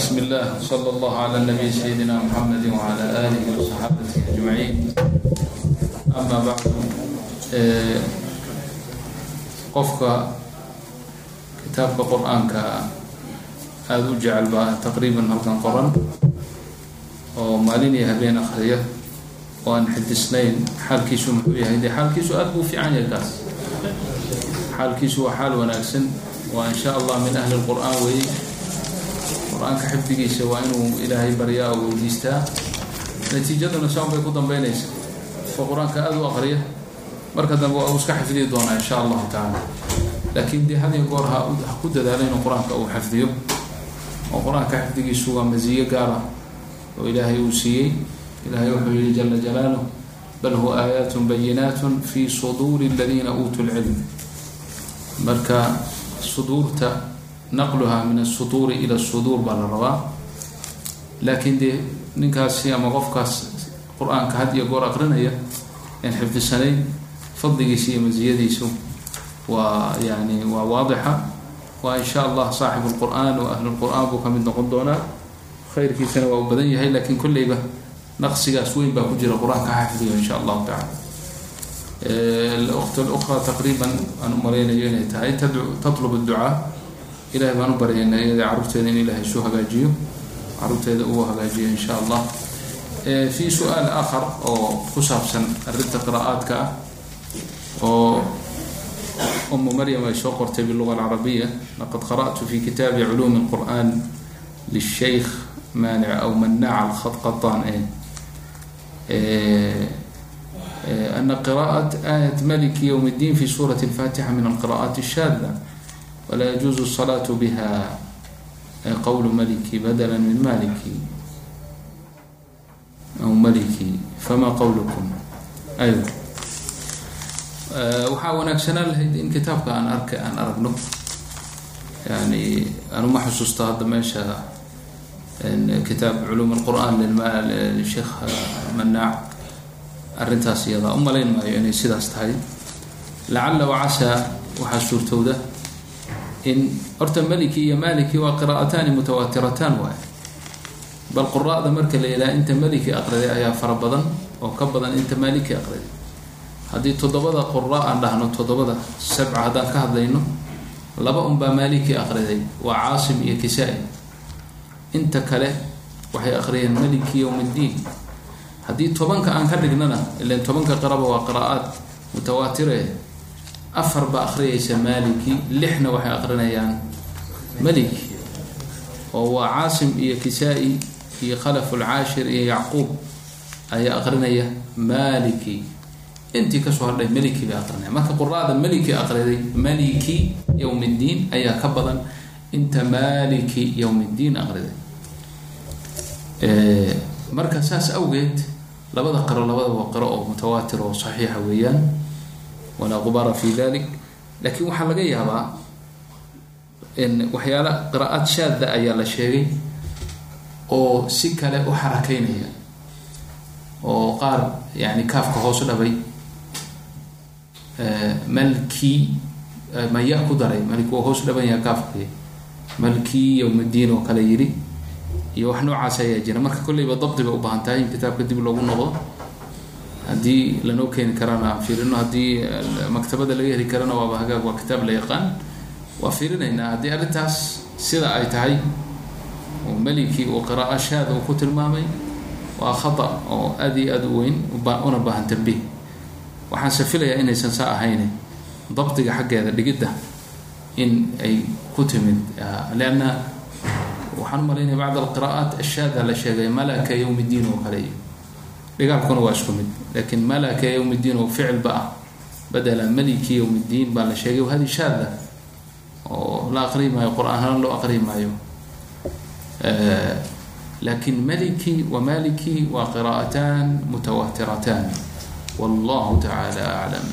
بسم الله صلى الله على النبي سيدنا محمد وعلى آله وصحابته أجمعين أما بعد qofka kitaabka qur-aanka aada u jecel baa taqriiban halkan qoran oo maalin iyo habeen akriya oo aan xidisnayn xaalkiisu muxuu yahay dee xaalkiisu aada buu fiican yahay kaas xaalkiisu waa xaal wanaagsan waa in sha allah min ahli lqur-aan weeye qur'aanka xifdigiisa waa inuu ilaahay baryaa oo weydiistaa. Natiijaduna saan bay ku dambeynaysa oo qur'aanka aada u aqriya. Marka dambe waa uu iska xifdiyi doonaa insha allahu tacaala. Laakiin dee had iyo goor ha ku dadaalo inuu qur'aanka uu xifdiyo. Oo qur'aanka xifdigiisu waa masiyo gaar ah oo ilaahay uu siiyey. Ilahay wuxuu yihi jala jalaaluh bal huwa aayaat bayinaat fi suduuri aladiina uutuu lcilm marka suduurta naqluha min asuduuri ila suduur baa la rabaa laakiin dee ninkaasi ama qofkaas qur'aanka had iyo goor aqrinaya aan xifdisanayn fadligiisa iyo masiyadiisu waa yani waa waadixa waa in sha allah saaxibu lqur-aan oo ahlulqur-aan buu ka noqon doonaa khayrkiisana waa u badan yahay laakiin kolleyba naqsigaas weyn baa ku jira qur'aanka xafidiyo insha allahu tacala alwaqt alukhra taqriiban aan u malaynayo inay tahay tatlubu ilahay baan u baryayna iyada carruurteeda in ilahay isu hagaajiyo carruurteeda uu hagaajiyo in sha allah في su-aal آخر oo ku saabsan arinta qراءaadka ah oo أم mryم ay soo qortay باللغة العربية لqad قرأت في kitaabi علوم القرآن للشhيk mانع أو مناع الخطقطان أن قراءة آية ملك يوم الدين في سورة الفاتحة من القراءات الشاذة ولا يجوز الصلاة بها قول ملكي بدلا من مالكي أو ملكي فما qowlكم أيوة waxaa wanaagsanaan lahayd in kitaabka aan arka aan aragno yani anuma xusuusta hadda meesha kitaab culuum الqur'an lsheekh manaac arrintaas iyadaa u malayn maayo inay sidaas tahay lacala wacasaa waxaa suurtowda in horta meliki iyo maliki waa qiraa'ataani mutawaatirataan waay bal quraa'da marka la yidhaha inta maliki aqriday ayaa fara badan oo ka badan inta maliki aqriday haddii toddobada qura aan dhahno toddobada sabca haddaan ka hadlayno laba unbaa maliki aqriday waa caasim iyo kisaa-i inta kale waxay aqriyeen maliki yowm ddiin haddii tobanka aan ka dhignana ilan tobanka qiraba waa qiraa'aad mutawaatire afar baa aqriyaysa maliki lixna waxay aqrinayaan maliki oo waa caasim iyo kisaa-i iyo khalaf lcaashir iyo yacquub ayaa aqrinaya maliki intii ka soo hadhay maliki bay aqrinaya marka quraada maliki aqriday maliki yowm ddiin ayaa ka badan inta maliki yowm ddiin aqriday marka saas awgeed labada qiro labada waa qiro oo mutawaatir oo saxiixa weeyaan walaa qubara fi dalik laakiin waxaa laga yaabaa waxyaala qiraa'aad shaada ayaa la sheegay oo si kale u xarakeynaya oo qaar yani kaafka hoos dhabay malki maya ku daray malki waa hoos dhaban yaha kaafki malki yowmddiin oo kale yidhi iyo wax noocaas ayaa jira marka kolleyba dabdi bay u baahan tahay in kitaabka dib loogu noqdo haddii lanoo keeni karana aan fiirino. Haddii maktabada laga heli karana waaba hagaag waa kitaab la yaqaan. Waa fiirinaynaa. Haddii arrintaas sida ay tahay oo meliki uu qiraa'o shaada uu ku tilmaamay waa khata oo aada iyo aada u weyn una baahan tambiih waxaanse filayaa inaysan saa ahayne dabdiga xaggeeda dhigidda in ay ku timid. Leanna waxaan u malaynaya bacd alqiraa'aat ashaada la sheegay malaka yowm ddiin oo kale iyo dhigaalkuna waa isku mid. Laakiin malaka yowm ddiin oo ficilba ah. Badela maliki yowm ddiin baa la sheegay hadi shaada oo la aqri maayo qur'aanhaan loo aqri maayo laakiin maliki wa maliki waa qiraa'atan mutawatiratan wallahu tacala aclam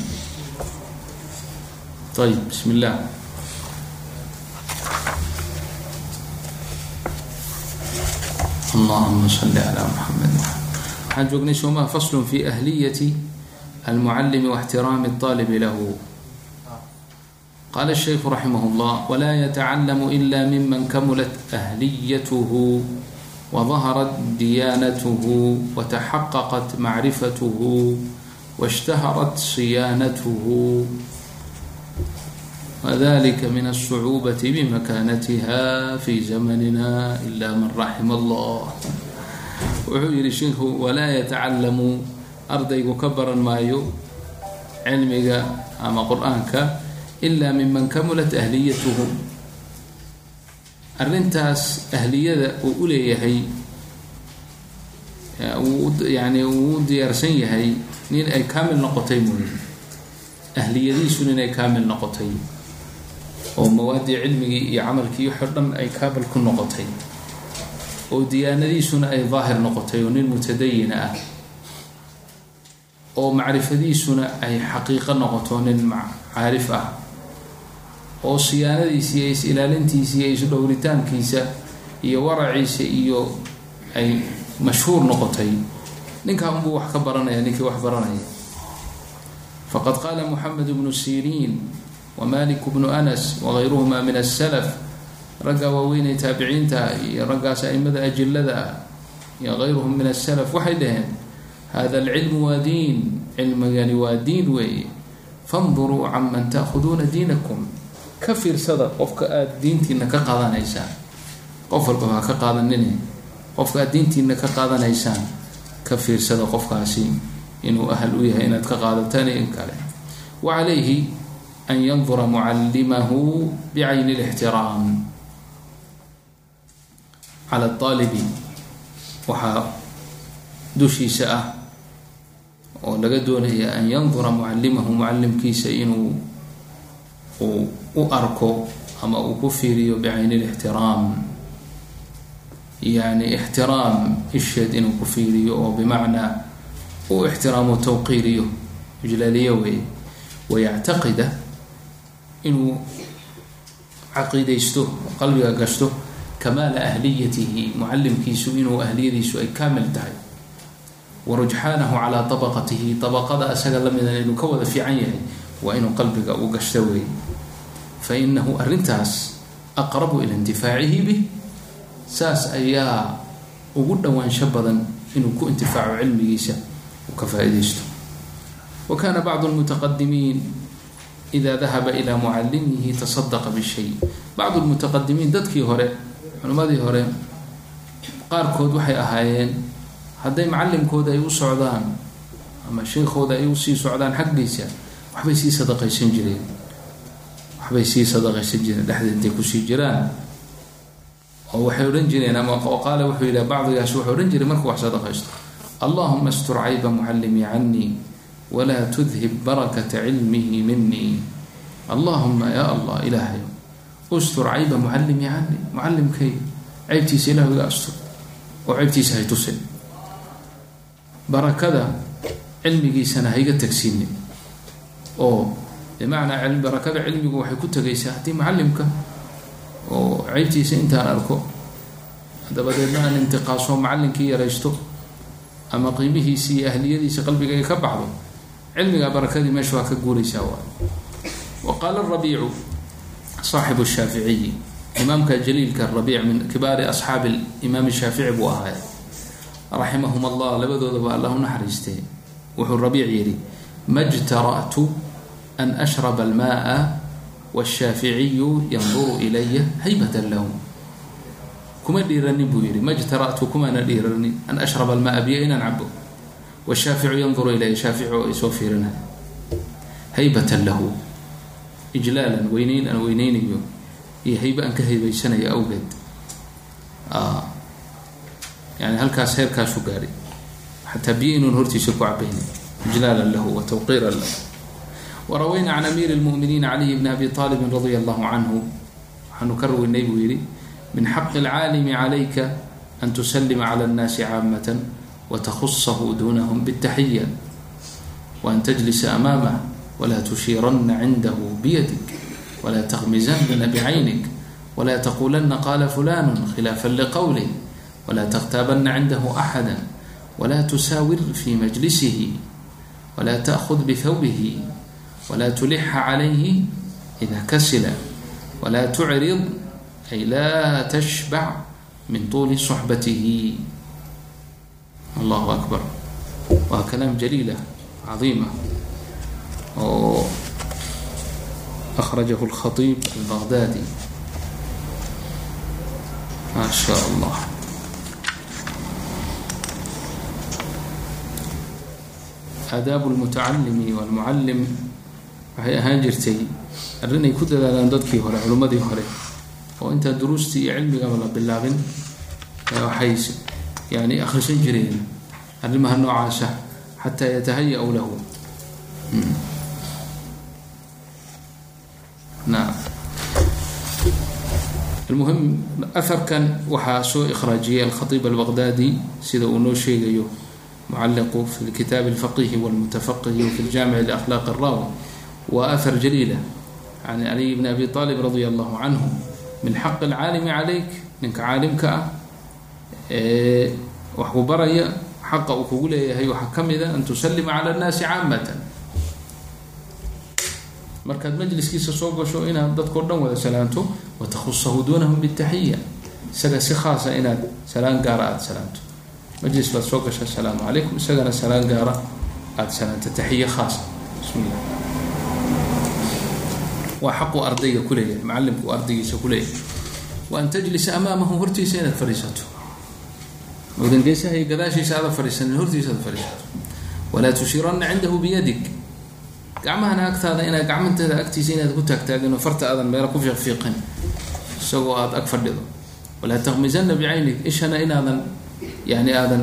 ayb bismi illah allahuma salli calaa muxamed waxaan joognay soomaha faslun fi ahliyati almucalimi waاxtiraami اطaalibi lahu qaala الshayku raximah اllah wla yatacalamu ila miman kamulat ahliyatuhu wadaharat diyaanatuhu wataxaqaqat macrifatuhu washtaharat siyaanatuhu wadalika min alsucuubati bimakaanatiha fi zamanina ila man raxima allah wuxuu yihi sheikhu walaa yatacalamu ardaygu ka baran maayo cilmiga ama qur'aanka ilaa miman kamulat ahliyatuhu. Arrintaas ahliyada uu u leeyahay yani uu u diyaarsan yahay nin ay kaamil noqotay mooye ahliyadiisu nin ay kaamil noqotay oo mawaadii cilmigii iyo camalkii waxo dhan ay kaamil ku noqotay oo diyaanadiisuna ay daahir noqotay oo nin mutadayina ah oo macrifadiisuna ay xaqiiqo noqoto nin caarif ah oo siyaanadiisa iyo is-ilaalintiisa iyo isdhowritaankiisa iyo waraciisa iyo ay mashhuur noqotay. Ninkaa unbuu wax ka baranaya ninkii wax baranaya. Faqad qaala moxamed bnu siriin wamalik bnu anas wagayruhuma min asalaf ragga waaweynay taabiciinta iyo raggaas aimada ajilada ah iyo gayruhum min asalaf waxay dhaheen hada alcilmu waa diin cilmigani waa diin weeye. Fanduruu canman taahuduuna diinakum. Ka fiirsada qofka aada diintiina ka qaadanaysaan. Qof walbaba ha ka qaadanine qofka aada diintiina ka qaadanaysaan ka fiirsada qofkaasi inuu ahal u yahay inaad ka qaadataan in kale. Wa calayhi an yandura mucallimahu bicayni lixtiraam cala aalibi waxaa dushiisa ah oo laga doonaya an yandura mucallimahu mucallimkiisa inuu uu u arko ama uu ku fiiriyo bicayni lixtiraam yani ixtiraam isheed inuu ku fiiriyo oo bimacnaa u ixtiraamo tawqiiriyo ijlaaliyo wey wayactaqida inuu caqiidaysto qalbiga gashto kamaala ahliyatihi mucallimkiisu inuu ahliyadiisu ay kaamil tahay wa rujxaanahu calaa abaqatihi abaqada asaga lamida inuu ka wada fiican yahay waa inuu qalbiga u gashto wey fa inahu arrintaas aqrabu ila intifaacihi bih saas ayaa ugu dhowaansho badan inuu ku intifaaco cilmigiisa uu ka faa-idaysto wa kana bacdu lmutaqadimiin ida dahaba ilaa mucallimihi tasadaqa bishay bacdu lmutaqadimiin dadkii hore culimmadii hore qaarkood waxay ahaayeen hadday macallimkooda ay u socdaan ama sheekooda ay u sii socdaan xaggiisa waxbay sii sadaqaysan jireen. Waxbay sii sadaqaysan jireen dhexdeed intay ku sii jiraan. Oo waxay odhan jireen ama qaala wuxuu yidhaha bacdigaas wuxuu odhan jiray markuu wax sadaqaysto. Allahuma astur cayba mucallimii canii walaa tudhib barakata cilmihi minii allahuma yaa allah ilaahay ustur cayba mucallimii canii mucallimkay ceybtiisa ilahu iga astur. Oo ceybtiisa hay tusin. Barakada cilmigiisana hayga tagsiinin oo bimacnaa barakada cilmigu waxay ku tegaysaa haddii mucallimka oo ceybtiisa intaan arko dabadeedna aan intiqaaso macallinkii yaraysto ama qiimihiisi iyo ahliyadiisa qalbigayga ka baxdo cilmiga barakadii meesha waa ka guuraysaa waay. Wa qaala rabiicu saaxibu shaaficiyi imaamka jaliilka rabiic min kibaari asxaabi imaam shaafici buu ahaay raximahum allah labadoodaba allah u wuxuu rabiic yidhi ma jtara'tu an ashraba almaaa washaaficiyu yanduru ilaya haybatan lahu kuma dhiiranin buu yihi ma jtara'tu kumaana dhiiranin an ashraba almaaa biyo inaan cabo washaaficu yanduru ilaya shaafici oo isoo fiirinay haybatan lahu ijlaalan weyneyn aan weyneynayo iyo haybe aan ka haybaysanayo awgeed. Yani halkaas heerkaasu gaadhay. Xataa biyo inuun hortiisa ku cabayna ijlaalan lahu wa tawqiiran lahu. Warawayna can amiiri lmuminiin caliy bni abi aalibin radia allahu canhu waxaanu ka raweynay buu yihi min xaqi alcaalimi calayka an tusalima cala annaasi caamata watahusahu dunahum bاtaxiya waan tajlisa amaamah tushiirana cindahu biyadik wla taqmizana bicaynik wla taqulana qala fulanu khilaafa liqowlih wla tktaabanna cindahu axada wla tusaawir fi majlisihi wla taأhud bihawbihi wla tulixa calayhi idaa kasila walaa tucrid ay laa tashbac min tuuli suxbatihi allahu akbar waa kalaam jaliila cadiima oo akhrajahu اlkhatiib albaghdadi ma sha allah aadaabu lmutacalimi walmucallim waxay ahaan jirtay arrin ay ku dadaalaan dadkii hore culimmadii hore oo intaa duruustii iyo cilmigaba la bilaabin waxay yani akhrisan jireen arrimaha noocaasa xataa yatahaya-u lahu naam almuhim aharkan waxaa soo ikhraajiyay alkhatiib albaqdaadi sida uu noo sheegayo mucaliqu fi kitaab alfaqihi walmutafaqihi fi ljamic liakhlaaq alrawi waa ahar jaliila can caliy bni abi aalib radia allahu canhu min xaqi alcaalimi calayk ninka caalimka ah ee wax ku baraya xaqa uu kugu leeyahay waxaa ka mida an tusalima cala annaasi caamatan markaad majliskiisa soo gasho inaad dadkao dhan wada salaanto watakhusahu duunahum bitaxiya isaga si khaasa inaad salaan gaara aada salaanto. Majlis baad soo gasha asalaamu calaykum. Isagana salaan gaara aada salaanto. Taxiya khaasa bismillah. Waa xaqu ardayga kuleeyahay macalimku ardaygiisa kuleeyahay wa an tajlisa amaamahu hortiisa inaad fadhiisato. Odan geesaha iyo gadaashiisa aada fadhiisanin hortiisa aad fadhiisato. Walaa tushiranna cindahu biyadig gacmahana agtaada inaad gacmanteeda agtiisa inaad ku taagtaagin oo farta aadan meelo ku fiiqfiiqin isagoo aada ag fadhido. Walaa takmisana bicaynig ishana inaadan yani aadan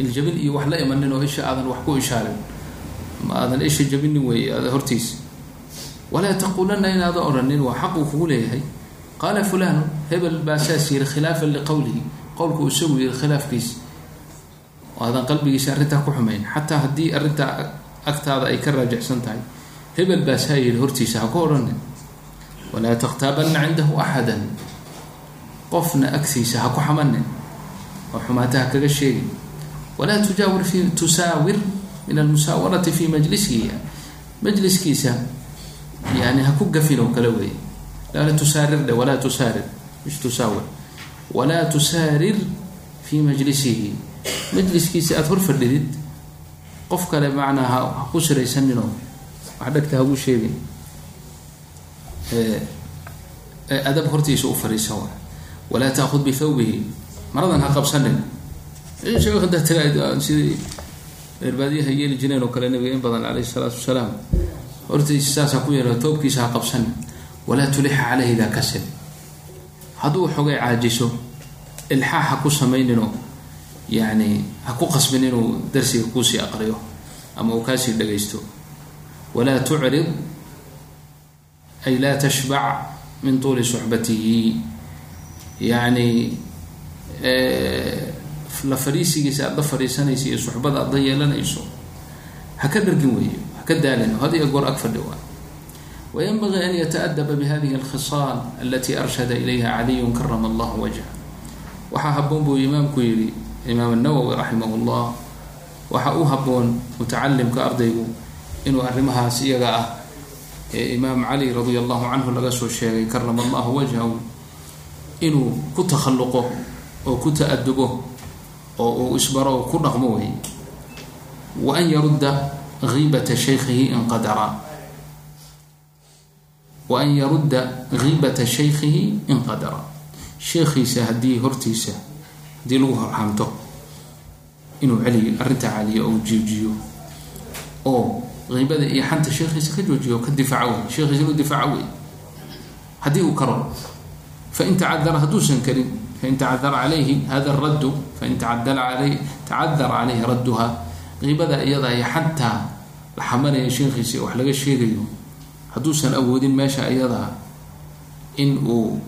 iljabin iyo wax la imanin oo isha aadan wax ku ishaarin ma aadan isha jabinin weeye hortiisa walaa taquulanna inaada odhanin waa xaq uu kugu leeyahay. Qaala fulanu hebel baa saas yiri khilaafan liqowlihi qowlku isagu yiri khilaafkiisa aadan qalbigiisa arrintaa ku xumayn. Xataa haddii arrintaa agtaada ay ka raajicsan tahay. Hebel baa saa yidhi hortiisa ha ku odhanin walaa takhtaabanna cindahu axadan. Qofna agtiisa ha ku xamanin oo xumaata ha kaga sheegin. Walaa tujaawir fi tusaawir min almusaawarati fi majlisihi majliskiisa yani ha ku gafin oo kale weeye. Lala tusaarir dhe walaa tusaarir. Mish tusaawir? Walaa tusaarir fi majlisihi. Majliskiisa aada hor fadhidid qof kale macnaa ha ku siraysaninoo wax dhegta hagu sheegin. Adab hortiisa u fariisa wa walaa taakud bithawbihi maradan ha qabsanin. Taga sidii eerbaadiyaha yeeli jireen oo kale nabiga in badan caleyhi salaatu wasalaam hortiisa saas ha ku yeelo toobkiisa ha qabsanin walaa tulixa caleyhi idaa kasir hadduu xogay caajiso ilxaax ha ku samayninoo yani ha ku qasbin inuu darsiga kuusii aqriyo ama uu kaasii dhagaysto. Walaa tucrid ay laa tashbac min tuuli suxbatihi. Yani la fadhiisigiisa aada la fadhiisanaysa iyo suxbada aada la yeelanayso ha ka dhargin weeyo ha ka daalin had iyo goor ag waa. Wayanbagii an yataadaba bihadihi alkhisaal alati arshada ilayha caliyun karama allahu wajha waxaa haboon buu imaamku yihi imaam الnawowi raximah اllah waxa u haboon mutacalimka ardaygu inuu arrimahaas iyaga ah ee imaam cali radia allahu canhu laga soo sheegay karama allahu wajhahu inuu ku takhalluqo oo ku ta-adubo oo uu isbaro oo ku dhaqmo wey wa an yarudda giibata shaykhihi in qadara wa an yarudda giibata shaykhihi in qadara sheekhiisa haddii hortiisa haddii lagu horxanto inuu celiyo arrintaa caliyo oo jiijiyo oo qiibada iyo xanta sheekhiisa ka joojiyo oo ka difaaco wey sheekhiisa inuu difaaco wey haddii uu karo fain tacadara hadduusan karin fain tacadara calayhi hada raddu fain tacadara caleyhi radduha qiibada iyada iyo xantaa la xamanaya sheekhiisa wax laga sheegayo hadduusan awoodin meesha iyadaa in uu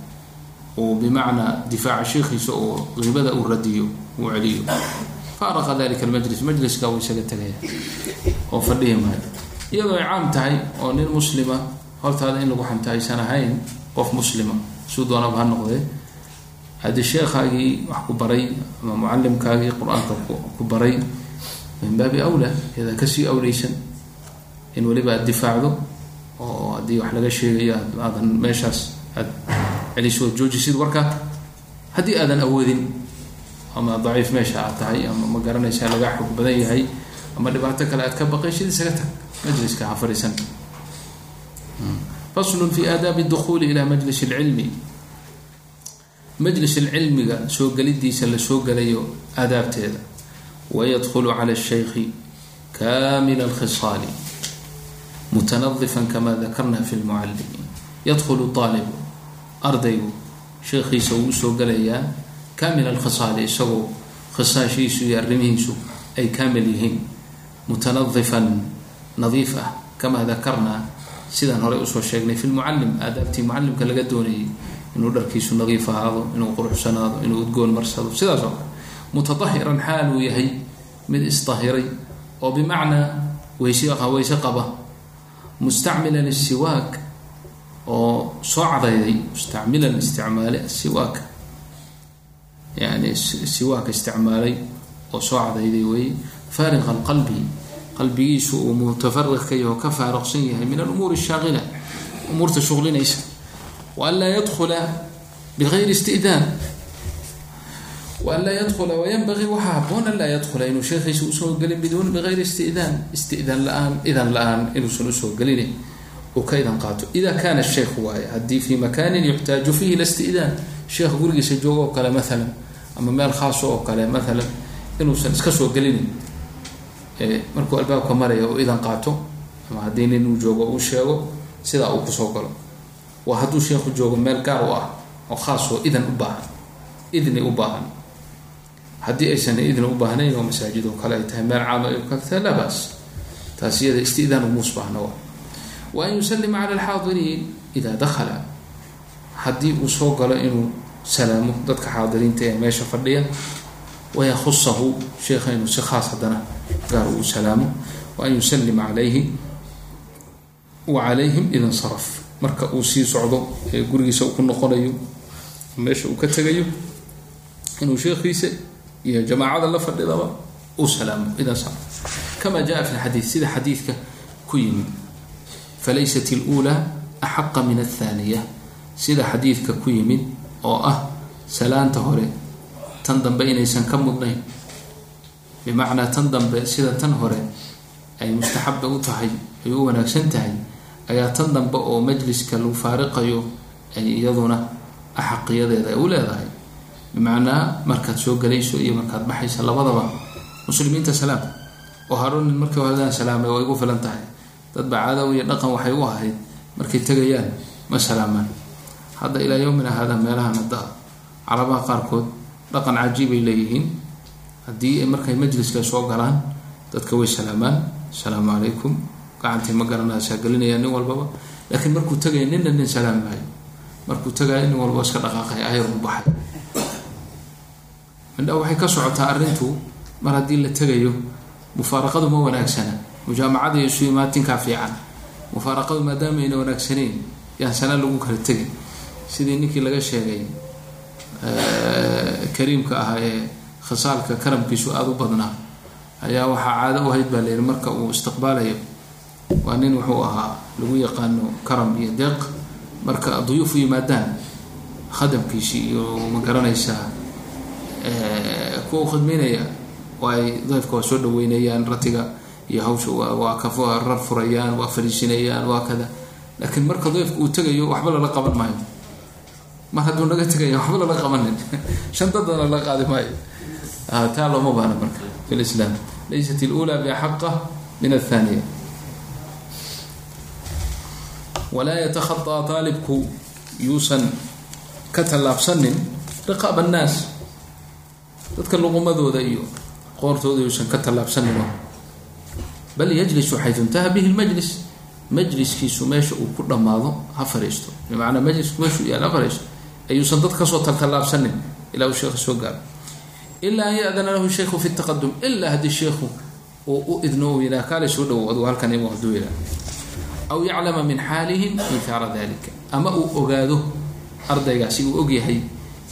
uu bimacnaa difaaca sheekhiisa oo qiibada uu radiyo uu celiyo. Faaraqa dalika almajlis majliska uu isaga tegaya oo fadhihi maayo iyadoo ay caam tahay oo nin muslima hortaada in lagu xanto aysan ahayn qof muslima suu doonaba ha noqdee haddii sheekhaagii wax ku baray ama mucalimkaagii qur'aanka ku baray min baabi awla iyadaa ka sii awleysan in weliba aad difaacdo oo haddii wax laga sheegayo aadan meeshaas aad celiso ood joojisid warka haddii aadan awoodin ama daciif meesha aad tahay ama ma garanaysaa lagaa xog badan yahay ama dhibaato kale aad ka baqaysid isaga tag majliska ha fadhiisan faslun fi aadaabi dukuuli ila majlis اlcilmi majlis cilmiga soo gelidiisa la soo gelayo aadaabteeda wayadkulu cala الshaykhi kamila اlkhisaali mutanadifan kama dakarna fi lmucalimi yadkulu aalibu ardaygu sheekhiisa uu u soo gelayaa kamil alkhisaali isagoo khisaashiisu iyo arrimihiisu ay kaamil yihiin. Mutanadifan nadiif ah kamaa dakarnaa sidaan horey u soo sheegnay fi lmucalim aadaabtii mucalimka laga doonayay inuu dharkiisu nadiif ahaado inuu quruxsanaado inuu udgoon marsado. Sidaas oo kale mutadahiran xaal uu yahay mid isdahiray oo bimacnaa weyse qaba. Mustacmilan isiwaak oo soo cadayday mustacmilan isticmaale asiwaak yani siwaak isticmaalay oo soo cadayday weeye faariqa alqalbi qalbigiisu uu mutafariq ka yaho ka faaruqsan yahay min alumuuri ashaaqila umuurta shuqlinaysa. Waan laa yadkula bigayri istidaan waan laa wayanbagii waxaa haboon an laa yadkula inuu sheekhiisa u soo gelin biduun bigayri istidaan istidaan la'aan idan la'aan inuusan u soo gelin uu ka idan qaato. Ida kana sheekhu waaye haddii fi makanin yuxtaaju fihi ila istidaan sheekh gurigiisa joogo oo kale maalan ama meel khaaso oo kale maalan inuusan iska soo gelinin markuu albaabka maraya oo idan qaato ama haddii nin uu joogo uu sheego sidaa uu ku soo galo. Waa hadduu sheekhu joogo meel gaar u ah oo khaas oo idan u baahan idni u baahan. Haddii aysan idni u baahnayn oo masaajid oo kale ay tahay meel caama ay kagtahay laa baas taas umuus baahna wa an yusalima cala alxaadiriin ida dakhala haddii uu soo galo inuu salaamo dadka xaadiriinta ee meesha fadhiya wayahusahu sheekha inuu si khaas haddana gaar uu salaamo wa an yusalima calayhi wa calayhim ida insaraf marka uu sii socdo ee gurigiisa uu ku noqonayo meesha uu ka tegayo inuu sheekhiisa iyo jamaacada la fadhidaba uu salaamo ida insaraf kama jaa fi lxadiid sida xadiidka ku yimid falaysat اlأulى axaqa min aلthaniya sida xadiidka ku yimid oo ah salaanta hore tan dambe inaysan ka mudnayn bimacnaa tan dambe sida tan hore ay mustaxaba u tahay ay u wanaagsan tahay ayaa tan dambe oo majliska lagu faariqayo ay iyaduna axaqiyadeeda ay u leedahay bimacnaa markaad soo galayso iyo markaad baxaysa labadaba muslimiinta salaam oo harunin markii horedaan salaamay way igu filan tahay dadba caadaw iyo dhaqan waxay u ahayd markay tegayaan ma salaamaan. Hadda ilaa yowmina hada meelahan hadda carabaha qaarkood dhaqan cajiibay leeyihiin. Haddii markay majliska soo galaan dadka way salaamaan. Asalaamu calaykum gacantii ma garanaysaa gelinaya nin walbaba. Laakiin markuu tegaya ninna nin salaam maayo. Markuu tegaya nin walba iska dhaqaaqay ayar u baxay. Mindha waxay ka socotaa arrintu mar haddii la tegayo mufaaraqadu ma wanaagsana mujaamacada iyo isu imaatinkaa fiican. Mufaaraqadu maadaama ayna wanaagsaneyn yaan sana lagu kala tegin. Sidii ninkii laga sheegay kariimka ahaa ee khasaalka karamkiisu aada u badnaa ayaa waxaa caado u hayd baa layihi marka uu istiqbaalayo waa nin wuxuu ahaa lagu yaqaano karam iyo deeq. Marka duyuuf u yimaadaan khadamkiisii iyo ma garanaysaa kuwa u khidmeynaya ay dayfka waa soo dhaweynayaan ratiga iyo hawsha waa karar furayaan waa fariisinayaan waa kada. Laakiin marka dayfka uu tegayo waxba lala qaban maayo. Mar hadduu naga tegaya waxba lala qabanin. Shan dadana la qaadi maayo. Ah, taa looma baana marka fi laysat ilula biaxaqa min athaniya walaa yatakhataa taalibku yuusan ka tallaabsanin riqaab annaas. Dadka luqumadooda iyo qoortooda yuusan ka tallaabsanin bal yajlisu xayثu intaha bihi اlmajlis majliskiisu meesha uu ku dhammaado ha fariisto. Bimacnaa majlisku meeshuu yaal ha fariisto. Ayuusan dad ka soo taltallaabsanin ilaa uu sheekha soo gaaro. Ilaa an ya-dana lahu shaykhu fi taqadum ilaa haddii sheekhu uu u idno uu yidhaha kaale soo dhawow aduu halkan imu haduu yidhaha. Aw yaclama min xaalihim mithaara dalika ama uu ogaado ardaygaasi uu ogyahay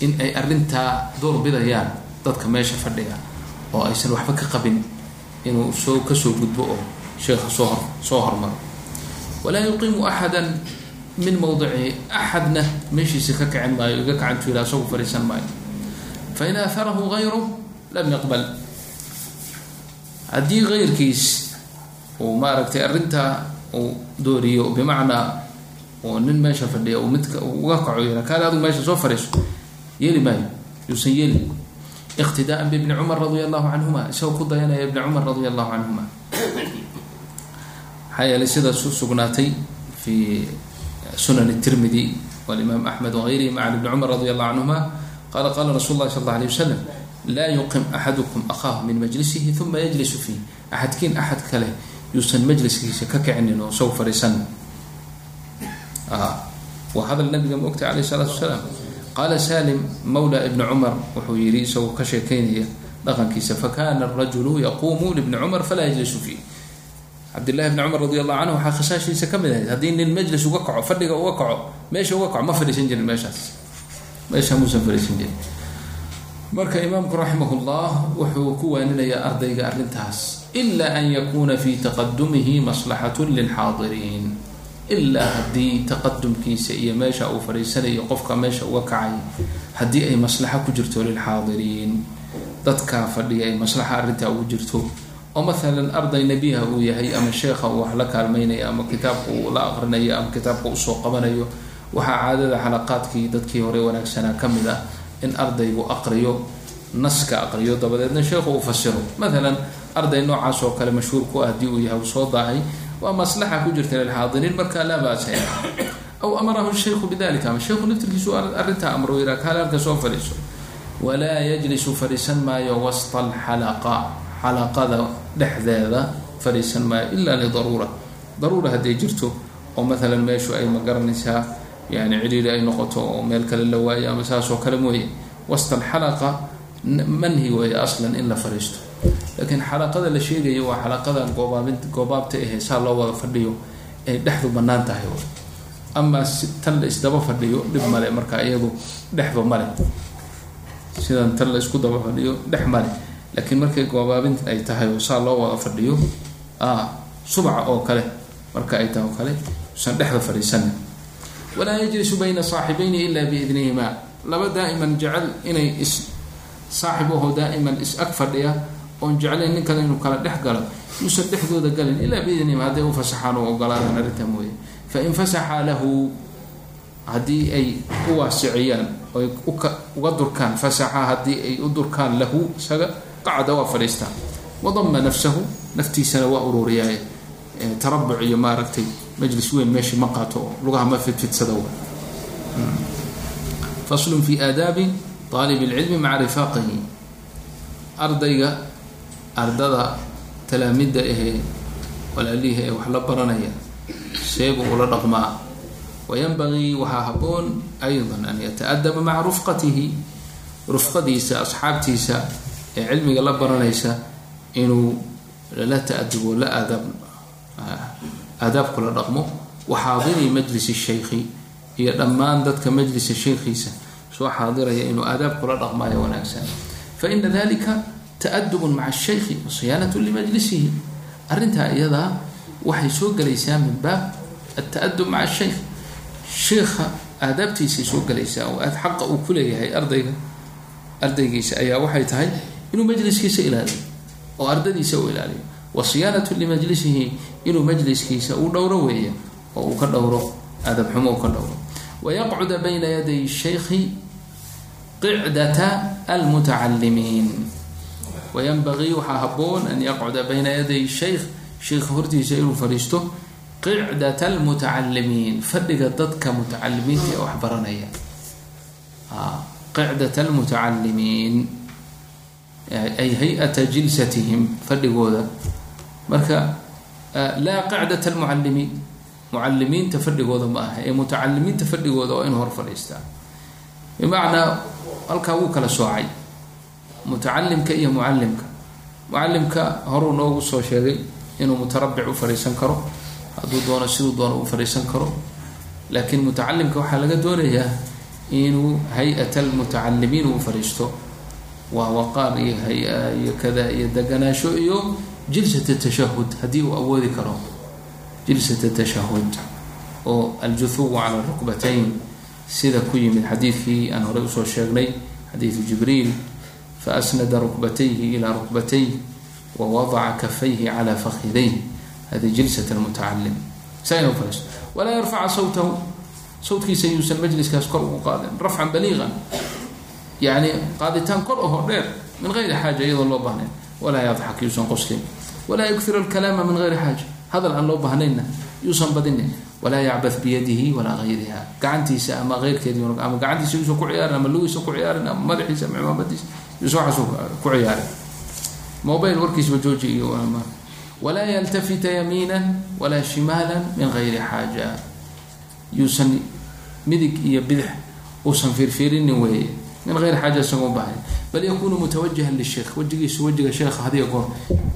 in ay arrintaa door bidayaan dadka meesha fadhiga oo aysan waxba ka qabin inuu soo ka soo gudbo oo sheekha soo hor soo hormaro walaa yuqiimu axada min mawdicihi axadna meeshiisa ka kicin maayo iga kacantu ila isagu fadhiisan maayo. Fain aaharahu gayru lam yaqbal. Haddii gayrkiis uu maaragtay arrintaa uu dooriyo bimacnaa oo nin meesha fadhiya midka uga kaco yara kaale adigu meesha soo fadhiiso yeeli maayo yuusan yeeli iqtidaan bibni cumar radia allahu canhuma isagoo ku dayanaya ibni cumar radia allahu canhuma maxaa yeelay sidaas u sugnaatay fi sunan tirmidi walimaam axmed wagayrihi ma can ibni cumar radi allahu canhuma qaala qaala rasul llahi sal alla alay wasalam laa yuqim axadukum akhaahu min majlisihi uma yajlisu fiih axadkiin axad kale yuusan majliskiisa ka kicinin oo saw fariisan wa hadal nabiga ma ogtay alayh isalaatu wasalaam qaala salim mawla ibni cumar wuxuu yihi isagoo ka sheekeynaya dhaqankiisa fakana arajulu yaquumu libni cumar falaa yajlisu fiih cabdillahi bni cumar radi allahu canhu waxaa khasaashiisa ka mid ahayd haddii nin majlis uga kaco fadhiga uga kaco meesha uga kaco ma fadhiisan jirin meeshaas meesha muusan fadhiisan jirin marka imaamku raximah llah wuxuu ku waaninayaa ardayga arrintaas ila an yakuna fi taqadumihi maslaxatu lilxaadiriin ilaa haddii taqadumkiisa iyo meesha uu fadhiisanayo qofka meesha uga kacay haddii ay maslaxo ku jirto lilxaadiriin. Dadkaa fadhiya ay maslaxa arrintaa ugu jirto oo maalan arday nebiha uu yahay ama sheekha uu wax la kaalmaynayo ama kitaabka uu la aqrinayo ama kitaabka u soo qabanayo waxaa caadada xalaqaadkii dadkii hore wanaagsanaa ka mid ah in ardaygu aqriyo naska aqriyo dabadeedna sheekhu uu fasiro. Maalan arday noocaas oo kale mashhuur ku ah haddii uu yahay uu soo daahay waa maslaxa ku jirta lilxaadiriin marka laa basa aw amarahu shaykhu bidalika ama sheekhu naftirkiisu arrintaa amro yiraa kaale halka soo fadhiiso. Walaa yajlisu fadhiisan maayo wasta alxalaqa xalaqada dhexdeeda fadhiisan maayo ilaa lidaruura. Daruura hadday jirto oo maalan meeshu ay ma yani ciriiri ay noqoto oo meel kale la waayo ama saas kale mooye. Wasta alxalaqa manhi weeye aslan in la fadhiisto laakiin xalaqada la sheegayo waa xalaqadan goobaabin goobaabta ahe saa loo wada fadhiyo ay dhexdu bannaan tahay amaa tan la isdaba fadhiyo dhib male marka iyadu dhexba male sidan tan la isku daba fadhiyo dhex male laakiin markay goobaabin ay tahay saa loo wada fadhiyo subaca oo kale marka ay tahay oo kale usan dhexda fadhiisanin walaa yajlisu bayna saaxibayni ila biidnihima laba daa'iman jecel inay is saaxib aho daa'iman is ag fadhiya oon jeclayn nin kale inuu kala dhex galo yuusan dhexdooda galin ilaa biidnihima hadday u fasaxaan oo ogolaadaan arrintaa mooye. Fain fasaxaa lahu haddii ay u waasiciyaan oy uga durkaan fasaxa haddii ay u durkaan lahu isaga qacda waa fadhiistaan wadama nafsahu naftiisana waa ururiyaa tarabuc iyo maaragtay majlis weyn meeshii ma qaato oo lugaha ma fidfidsada faslun fi aadaabi aalib اlcilmi maca rifaaqihi. Ardayga ardada talaamida ahee walaalihi ee wax la baranaya seebu ula dhaqmaa. Wayanbagii waxaa haboon ayضa an yataadaba maca rufqatihi rufqadiisa asxaabtiisa ee cilmiga la baranaysa inuu lala ta-adubo la aadaab aadaab kula dhaqmo. Waxaadiri majlisi shaykhi iyo dhammaan dadka majlisa shaykhiisa. Soo xaadiraya inuu aadaab kula dhaqmaayo wanaagsan. Faina dalika ta-adubun maca shaykhi wasiyaanatu limajlisihi arrintaa iyadaa waxay soo gelaysaa min baab alta-adub maca shaykh. Sheikha aadaabtiisay soo gelaysaa oo aad xaqa uu ku leeyahay ardayga. Ardaygiisa ayaa waxay tahay inuu majliskiisa ilaaliyo oo ardadiisa uu ilaaliyo. Wa siyaanatu limajlisihi inuu majliskiisa uu dhowro weeya oo uu ka dhowro aadab xumo uu ka dhowro. Wayaqcuda bayna yaday shaykhi qicdata almutacalimiin wayanbagii waxaa haboon an yaqcuda bayna yaday shaykh sheikha hortiisa inuu fadhiisto qicdat almutacalimiin fadhiga dadka mutacalimiinta ee wax baranaya. Qicdat almutacalimiin ay hay'ata jilsatihim fadhigooda. Marka laa qicdat almucalimiin mucalimiinta fadhigooda ma aha ee mutacalimiinta fadhigooda waa inu hor fadhiistaa bimacnaa halkaa wuu kala soocay mutacalimka iyo mucalimka mucalimka horuu noogu soo sheegay inuu mutarabic u fadhiisan karo hadduu doono siduu doono u fadhiisan karo. Laakiin mutacalimka waxaa laga doonayaa inuu hay'at almutacalimiin uu fadhiisto. Waa waqaar iyo hay'a iyo kada iyo deganaasho iyo jilsat tashahud haddii uu awoodi karo. Jilsat tashahud oo aljuhuwu cala rukbatayn sida ku yimid xadiidkii aan horey u soo sheegnay xadiidu jibriil faasnada rukbatayhi ilaa rukbatay wawadaca kafayhi cala fakidayh hadi jilsat lmutacalim saa inu fariisto walaa yarfaca sawtahu sawtkiisa yuusan majliskaas kor ugu qaadin rafcan baliiqan yani qaaditaan kor aho dheer min gayri xaaja iyadoo loo baahnayn walaa yadxak yuusan qoslin walaa yukir alkalaama min gayri xaaja hadal aan loo baahnayna yuusan badinin walaa yacbad biyadihi walaa gayriha gacantiisa ama eyrkeedi ama gacantiisa yuusan ku ciyaarin ama lugiisa ku ciyaarin ama madaxiisa ama cimaamadiisa ciyaarin mobile warkiisba jooji iyo min gayri xaaja. Yuusan midig iyo bidix uusan fiirfiirinin weeye. Min isagoo bal yakunu mutawajihan lisheekh wejigiisa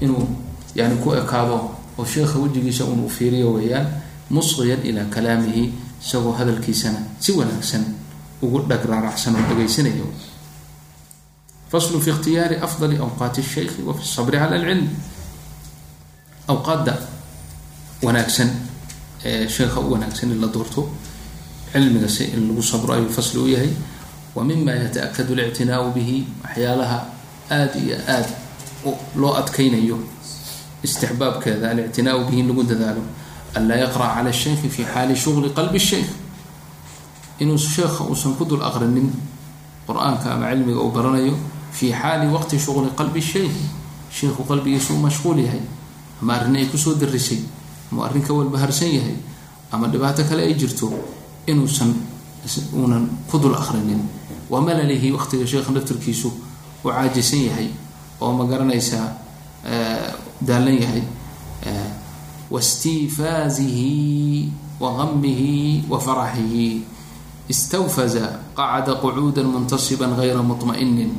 inuu yani ku ekaado oo sheekha wejigiisa unu fiiriyo weeyaan kalaamihi isagoo hadalkiisana si wanaagsan ugu dhag raaracsan oo dhegaysanayo faslu fi ikhtiyaari afdali awqaati shaykhi wa fi sabri cala alcilm awqaadda wanaagsan ee sheekha u wanaagsan in la doorto cilmiga si in lagu sabro ayuu fasli u yahay wa mima lictinaau bihi waxyaalaha aada iyo aada loo adkaynayo istixbaabkeeda alictinaau bihi in lagu dadaalo anlaa yaqra'a cala shaykhi fi xaali shugli qalbi shaykh inuu sheekha uusan ku dul aqrinin qur'aanka ama cilmiga uu baranayo fi xaali waqti shugli qalbi shaykh sheikhu qalbigiisa u mashquul yahay ama arrin ay ku soo darisay ama arrin ka walbaharsan yahay ama dhibaato kale ay jirto inuusan uunan ku dul aqrinin wa malalihi waqtiga sheekha naftirkiisu uu caajisan yahay oo ma garanaysaa daalan yahay wastiifaazihi wa gamihi wa faraxihi istawfaza qacada qucuuda muntasiba gayra muطma'inin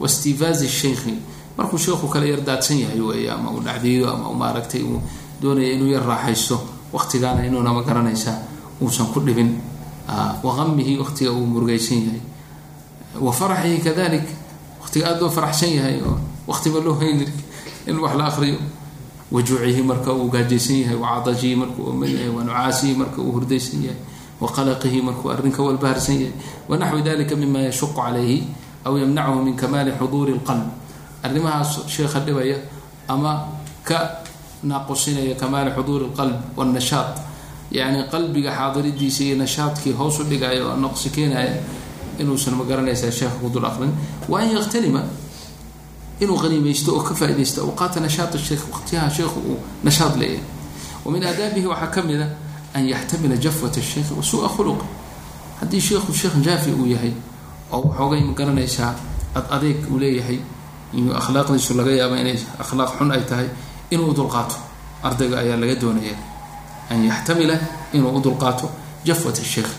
wastiifaazi shaykhi markuu sheekhu kale yar daadsan yahay weeye ama uu dhacdiiyo ama maaragtay uu doonaya inuu yar raaxaysto waqtigaana inuuna ma garanaysaa uusan ku dhibin wa gamihi waqtiga uu murugaysan yahay wa faraxihi kadalik waqtiga aada loo faraxsan yahay oo waqtiba loo hayni in wax la akriyo wajuucihi marka uu gaajaysan yahay wacadajihi markuu oman yahay wanucaasihi marka uu hurdaysan yahay waqalaqihi markuu arrinka walbaharsan yahay wanaxwi dalika mima yashuqu calayhi aw yamnachu min kamaali xuduuri lqalb arrimahaas sheekha dhibaya ama ka naaqusinaya kamaali xuduuri lqalb wannashaad yacni qalbiga xaadiridiisa iyo nashaadkii hoos u dhigaya oo naqsi keenaya inuusan ma garanaysaa sheekha ku dul aqrin wa an yaktanima inuu qaniimaysto oo ka faaidaysto awqaata nashaat sheekh waqtiyaha sheekhu uu nashaad leeyahay wa aadaabihi waxaa ka mid a an yaxtamila jafwata sheikhi wa suu-a haddii sheekhu sheekh jaafi uu yahay oo waxoogay ma garanaysaa ad adeeg uu leeyahay akhlaaqdiisu laga yaaba inay akhlaaq xun ay tahay inuu dulqaato. Ardayga ayaa laga doonaya an yaxtamila inuu u dulqaato jafwata sheikhi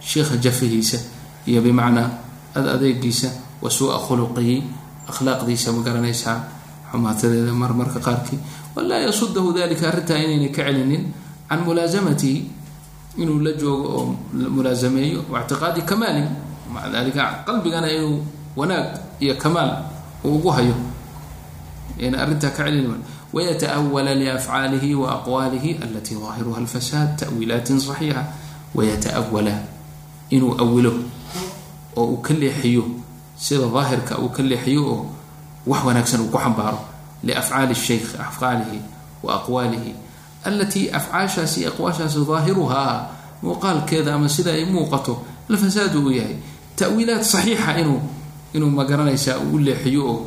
sheekha jafihiisa iyo bimacnaa ad adeegiisa wa suu-a khuluqihi. Akhlaaqdiisa ma garanaysaa xumaatadeeda marmarka qaarkii. Walaa yasudahu dalika arrintaa inaynay ka celinin can mulaasamatihi inuu la joogo oo mulaasameeyo waictiqaadi kamaalin maca dalika qalbigana inuu wanaag iyo kamaal uu ugu hayo. Ayna arrintaa ka celinin wayataawala liafcaalihi wa aqwaalihi alatii daahiruha alfasaad ta'wiilaatin saxiixa wayataawala inuu awilo oo uu ka leexiyo sida daahirka uu ka leexiyo oo wax wanaagsan uu ku xambaaro. Liafcaali sheykh afcaalihi wa alatii afcaashaasi aqwaashaasi daahiruhaa muuqaalkeeda ama sida ay muuqato alfasaadu uu yahay ta'wiilaad saxiixa inuu inuu ma garanaysaa uu leexiyo oo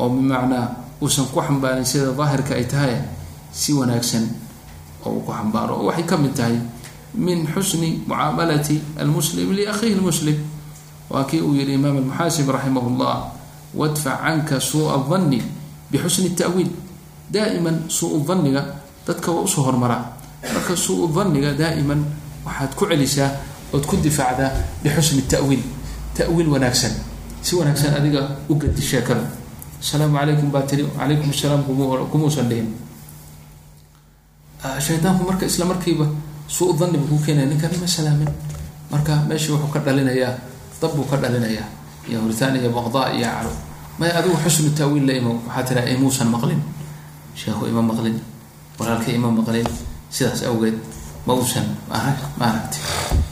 oo bimacnaa uusan ku xambaarin sida daahirka ay tahay si wanaagsan oo uu ku xambaaro. Oo waxay ka mid tahay min xusni mucaamalati almuslim liakhiihi lmuslim waa kii uu yihi imaam almuxaasib raximah llah wadfac canka suu'a danni bixusni ta'wiil. Daa'iman suu danniga dadka waa u soo hormaraa marka suu danniga daa'iman waxaad ku celisaa ood ku difaacdaa bixusni ta'wiil ta'wiil wanaagsan si wanaagsan adiga u gadi sheekada asalaamu calaykum baa tiri calaykum asalaam kumuusan dhihin shaydaanku marka isla markiiba suu danni buu ku keenaya ninkan ima salaamin. Marka meesha wuxuu ka dhalinayaa dab buu ka dhalinayaa iyo huritaan iyo baqdaa iyo calo may adigu xusnu taawiil la imo waxaa tiraa imuusan maqlin. Sheekhu ima maqlin. Walaalka ima maqlin. Sidaas awgeed ma uusan maaragtay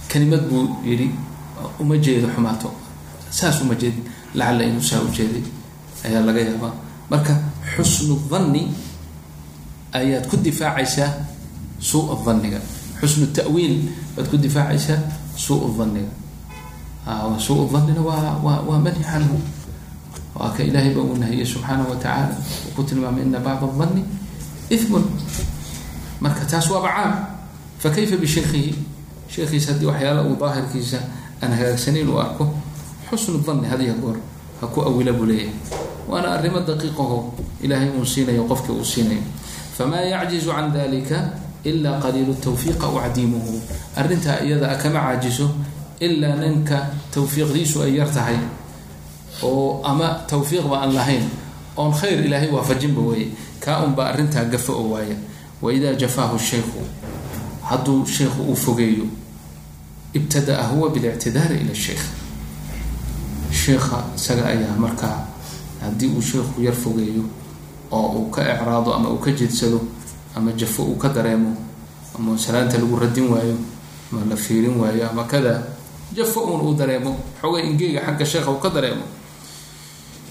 kelimad buu yidhi uma jeedo xumaato. Saas uma jeedin lacalla inuu saa u ayaa laga yaabaa. Marka xusnu danni ayaad ku difaacaysaa suu dhanniga. Xusnu ta'wiil baad ku difaacaysaa suu dhanniga. Suu dhanina waa waa waa manhi canhu waa ka ilaahay ba uu nahiyey subxaanahu watacaala uu ku tilmaamay ina bacda danni imun marka taas waaba caam fa kayfa bisheikihi sheekhiisa haddii waxyaala uu daahirkiisa aan hagaagsanayn uu arko xusnu danni hadiya goor ha ku awila buu leeyahay waana arrimo daqiiqaho ilaahay uu siinayo qofkii uu siinayo. Famaa yacjizu can dalika ilaa qaliilu tawfiiqa u cadiimuhu arrintaa iyada kama caajiso ilaa ninka tawfiiqdiisu ay yar tahay oo ama tawfiiqba aan lahayn oon khayr ilaahay waafajinba weeye. Kaa unbaa arrintaa gafa oo waaya waidaa jafaahu shaykhu hadduu sheikhu uu fogeeyo ibtadaa huwa bilictidaari ila sheikh. Sheikha isaga ayaa markaa haddii uu sheikhu yar fogeeyo oo uu ka ecraado ama uu ka jeedsado ama jafo uu ka dareemo ama salaanta lagu radin waayo ama la fiirin waayo ama kada jafo uun uu dareemo. Xoogay ingeega xagga sheekha uu ka dareemo.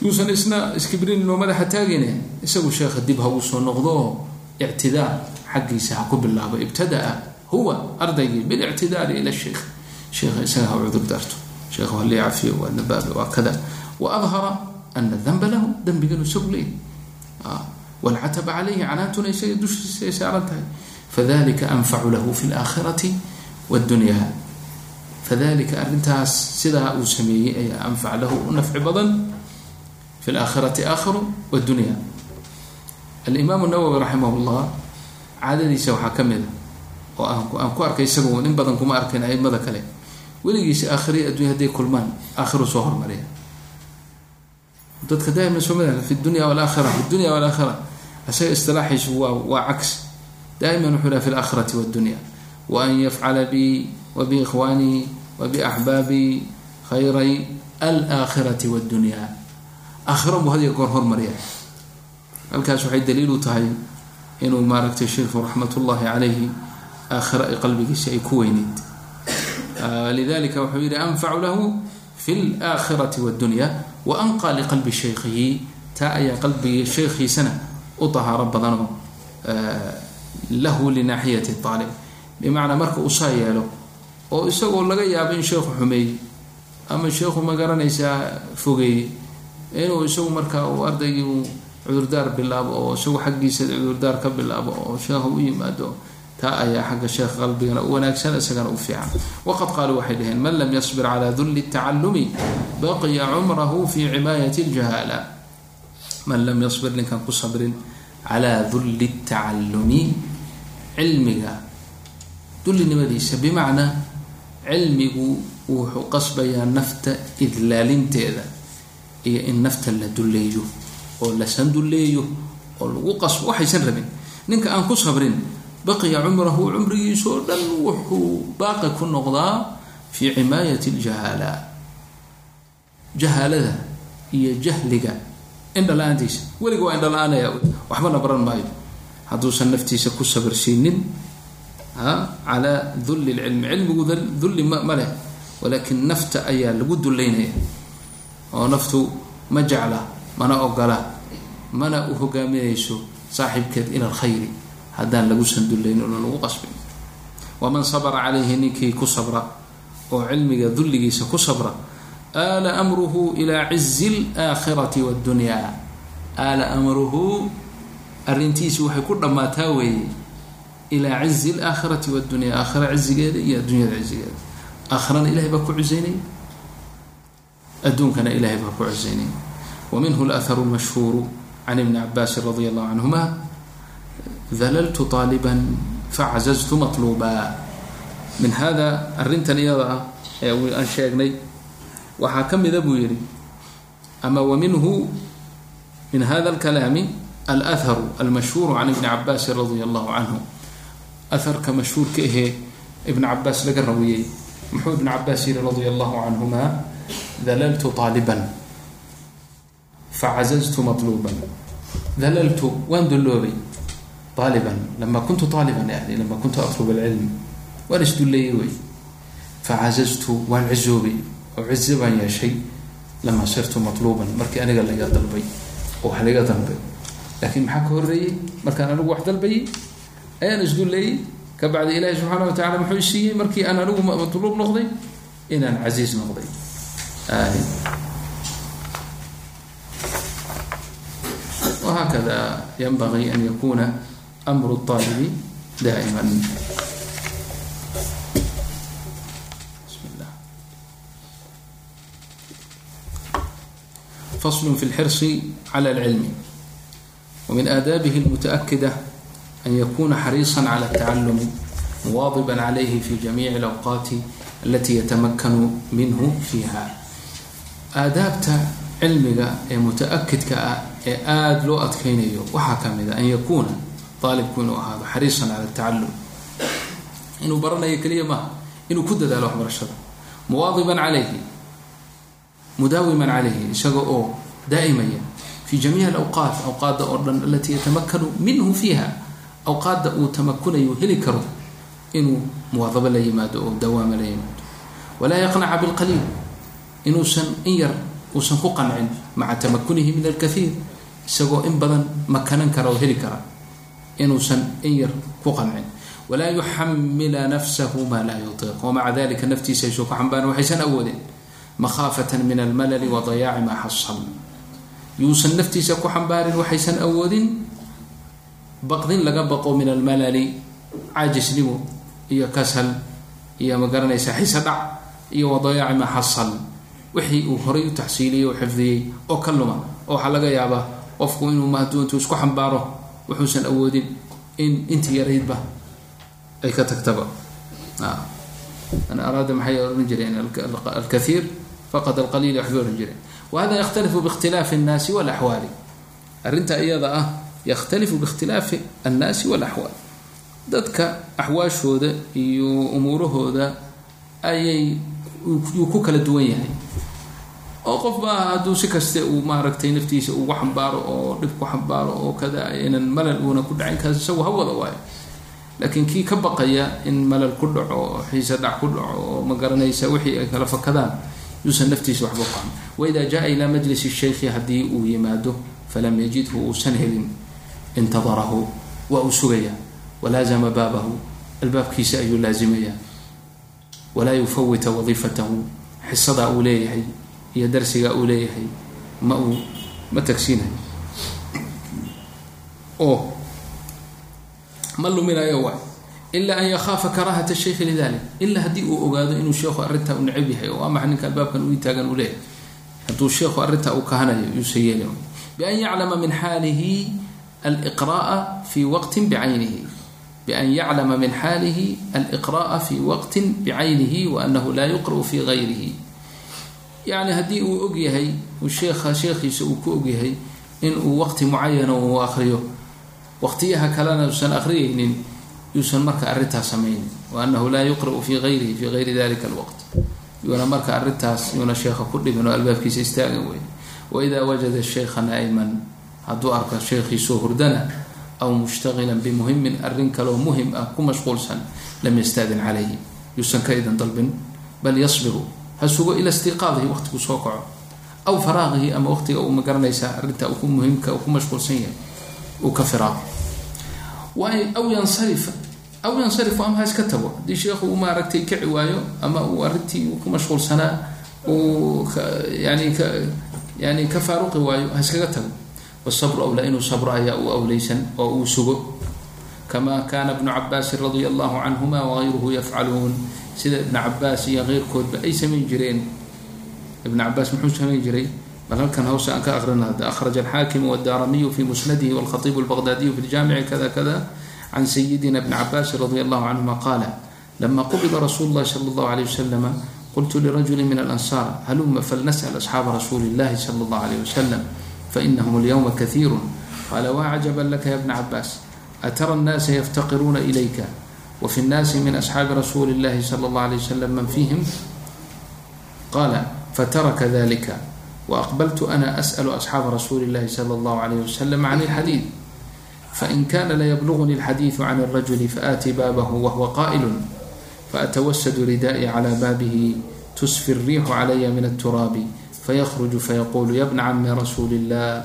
Yuusan isna iskibrin oo madaxa taagine isagu sheekha dib ha uu soo noqdo oo ictidaar xaggiisa ha ku bilaabo ibtadaa huwa ardaygii bilictidaari ila sheikh sheekha isaga ha cudur daarto sheekh waa lii cafiyo waa nabaabe waa kada wa adhara ana danba lahu dembiganu isagu leey wlcataba calayhi canaantuna isaga dushiisa ay saaran tahay fadalika anfacu lahu fi laakhirati wاddunya fadalika arrintaas sidaa uu sameeyey ayaa anfac lahu u nafci badan fi laakhirati aakhiru wاddunya alimaam nawowi raximah caadadiisa waxaa ka mid a oo aan ku arkay isagu in badan kuma arkayn aimada kale. Weligiisa aakhiriya addunya hadday kulmaan aakhiru soo hormariya dadka daaima soo mada fi dunya walakhira fi dunya walakhira isaga istilaaxiisu waa waa caks. Daa'iman wuxuu laha fi laakhirati wاddunya waan yafcala bi wa biikhwaanii wa biaxbaabii khayray alaakhirati wاddunya aakhiro buu hadiya goor hormariya. Halkaas waxay daliil u tahay inuu maaragtay sheikhu raxmat ullahi aakhiro ay qalbigiisa ay ku weyneyd lidalika wuxuu yihi anfacu lahu fi laakhirati wاddunya waanqa liqalbi shaykhihi. Taa ayaa qalbigii shaykhiisana u tahaaro badanoo lahu linaaxiyati aalib bimacnaa marka uu saa yeelo oo isagoo laga yaabo in sheekhu xumeeyey ama sheekhu ma garanaysaa fogeeyey inuu isagu markaa uu ardaygii uu cudurdaar bilaabo oo isagu xaggiisa cudurdaar ka bilaabo oo sheekha u yimaado taa ayaa xagga sheekha qalbigana u wanaagsan isagana u fiican. Waqad qaaluu waxay dhaheen man lam yasbir calaa dulli tacallumi baqiya cumrahu fi cimaayati ljahaala man lam yasbir ninkaan ku sabrin calaa dulli tacallumi cilmiga dullinimadiisa bimacnaa cilmigu wuxuu qasbayaa nafta idlaalinteeda iyo in nafta la dulleeyo oo la sandulleeyo oo lagu qasbo. Waxaysan rabin ninka aan ku sabrin baqiya cumrahu cumrigiisoo dhan wuxuu baaqi ku noqdaa fii cimaayati ljahaala jahaalada iyo jahliga. Indhala-aantiisa weliga waa indhala-aanaya waxbana baran maayo. Hadduusan naftiisa ku sabirsiinin calaa dulli lcilmi cilmigu dulli ma leh. Walaakin nafta ayaa lagu dullaynaya. Oo naftu ma jecla mana ogola mana u hogaaminayso saaxibkeed ila alkhayri haddaan lagu sandullayn oo lagu qasbin. Waman sabra calayhi ninkii ku sabra oo cilmiga dulligiisa ku sabra aala amruhu ilaa cizi alaakhirati waddunyaa aala amruhu arrintiisi waxay ku dhammaataa weeye ilaa cizi alaakhirati waddunyaa aakhira cizigeeda iyo addunyada cizigeeda aakhirana ilahay baa ku cisaynaya adduunkana ilahay baa ku cisaynaya wa minhu alaharu can ibni cabaasin radia allahu canhuma dalaltu aaliban facazaztu matluuba min hada arrintan iyada ah ee aan sheegnay waxaa ka mida buu yihi ama wa minhu min hada alkalaami alharu almashhuuru can ibni cabaasin radia allahu canhu aharka mashhuurka ahee ibn cabaas laga rawiyey muxuu ibn cabaas yihi radia allahu canhuma dalaltu aaliban facazaztu matluuban dalaltu waan dulloobay aaliban lama kuntu aaliban yani lama kuntu atlub alcilm waan isdulleeyey wey facazaztu waan cizoobay oo cizo baan yeeshay lama sirtu matluuban markii aniga laga dalbay oo wax laga dalbay laakiin maxaa ka horeeyey markaan anigu wax dalbayay ayaan isdulleeyey kabacdi ilaahi subxaana wa tacala muxuu isiiyey markii aan anigu matluub noqday inaan casiiz noqday وهكذا ينبغي أن يكون أمر الطالب دائما فصل في الحرص على العلم ومن آدابه المتأكدة أن يكون حريصا على التعلم مواظبا عليه في جميع الأوقات التي يتمكن منه فيها aadaabta cilmiga ee muta-akidka ah ee aada loo aalibku inuu ahaado xariisan cala tacalum inuu baranayo keliya maaha inuu ku dadaalo waxbarashada muwaadiban calayhi mudaawiman calayhi isaga oo daa'imaya fi jamiici alawqaat awqaadda oo dhan alatii yatamakanu minhu fiiha awqaadda uu tamakunayo heli karo inuu muwaadabo la yimaado oo dawaama la yimaado walaa yaqnaca bilqaliil inuusan in yar uusan ku qancin maca tamakunihi min alkaiir isagoo in badan makanan kara oo heli kara inuusan in yar ku qancin walaa yuxamila nafsahu maa laa yutiiq. Wamaca dalika naftiisa aysuu ku xambaaran waxaysan awoodeen. Makhaafatan min almalali wa dayaaci maa xasal yuusan naftiisa ku xambaarin waxaysan awoodin. Baqdin laga baqo min almalali caajisnimo iyo kasal iyo magaranaysa xisa dhac iyo wa dayaaci maa xasal wixii uu horay u taxsiiliyey oo xifdiyey oo ka luma oo waxaa laga yaabaa qofku inuu mahduuntu isku xambaaro wuxuusan awoodin in intii yaraydba ay ka tagtaba man araada maxay ohan jireen alkaiir faqad alqaliil waxbay ohan jireen wahada yakhtalifu biikhtilaafi annaasi walaxwaali arrinta iyada ah yakhtalifu biikhtilaafi annaasi walaxwaal dadka axwaashooda iyo umuurahooda ayay yuu ku kala duwan yahay oo qof baa hadduu si kaste uu maaragtay naftiisa ugu xambaaro oo dhib ku xambaaro oo kada inan malal uuna ku dhacin kaas isagu hawada waayo. Laakiin kii ka baqaya in malal ku dhaco oo xiise dhac ku dhaco oo ma garanaysa wixii ay kala fakadaan yuusan naftiisa waxba qaban waida jaa ilaa majlisi shaykhi haddii uu yimaado falam yajidhu uusan helin intadarahu waa uu sugaya. Walaazama baabahu albaabkiisa ayuu laazimaya. Walaa yufawita wadiifatahu xisadaa uu leeyahay iyo darsiga uu leeyahay ma uu ma tagsiinayo oo ma luminayo waay ilaa an yakaafa karaahata shaykhi lidalik. Ilaa haddii uu ogaado inuu sheekhu arrintaa u necab yahay oo amax ninka albaabkan ui taagan uu leeyahay. Hadduu sheekhu arrintaa uu kahanayo yuusa yeelin bian yaclama min xaalihi alqra'a fi waqtin bicaynihi bian yaclama min xaalihi alqra'a fi waqtin bicaynihi waanahu laa yuqra'u fi gayrihi yani haddii uu ogyahay sheekha sheekhiisa uu ku ogyahay inuu waqti mucayana uu akriyo waqtiyaha kalena uusan akriyaynin yuusan marka arrintaas samaynin. Waanahu laa yuqra'u fi ayrihi fi ayri dalika alwaqt. Yuuna marka arrintaas yuuna sheekha ku dhibin oo albaabkiisa istaagan wey waida wajada sheykha naa'iman hadduu arko sheekhiisoo hurdana aw mushtaqilan bimuhimin arrin kaloo muhiim ah ku mashquulsan lam yastadin calayhi. Yuusan ka idin dalbin bal yasbiru ha sugo ila istiqaadihi waqtigu soo kaco aw faraaqihi ama waqtiga uu ma garanaysaa arrinta ku muhimka ku mashquulsan yahay uu ka firaaqo. Aw yansarifa aw yansarifu ama ha iska tago haddii sheekhu uu maaragtay kici waayo ama uu arrintii ku mashquulsanaa uu yani ka yani ka faaruqi waayo ha iskaga tago. Wsabru awlaa inuu sabro ayaa u awleysan oo uu sugo kama kana bnu cabaasin radia allahu canhuma wagayruhu yafcaluun sida ibna cabaas iyo keyrkoodba ay samayn jireen ibn cabaas muxuu samayn jiray bal halkan hawse aan ka aqrina hadda akhraja alxaakimu wadaaramiyu fi musnadihi walkhatibu albaqdaadiyu fi ljamici kada kada can sayidina bni cabaasin radia allahu canhuma qaala lama qubida rasuulu llahi sala allahu alayh wasalama qultu lirajuli min alansaar haluma falnas'l asxaaba rasuuli illahi sala allahu alayh wasalam fainahum alyawma kahiiru qaala waa cajaban laka ya bna cabaas atara الnaasa yftqiruuna ilayka wfi الnaasi min asxaabi rasuuli اllahi slى اllah alيه wslam man fihim qala fataraka dalika waaqbaltu ana asأlu asxaaba rasuuli اllahi slى اllah alayh waslam can اlxadiid fain kana laybluغni اlxadiidu can اlrajuli faati baabahu wahwa qaa'ilu faatwasd ridaa'i clى baabihi tusfi الriixu calaya min اturaabi fayhruju fayqulu ya bna cami rasuuli اllah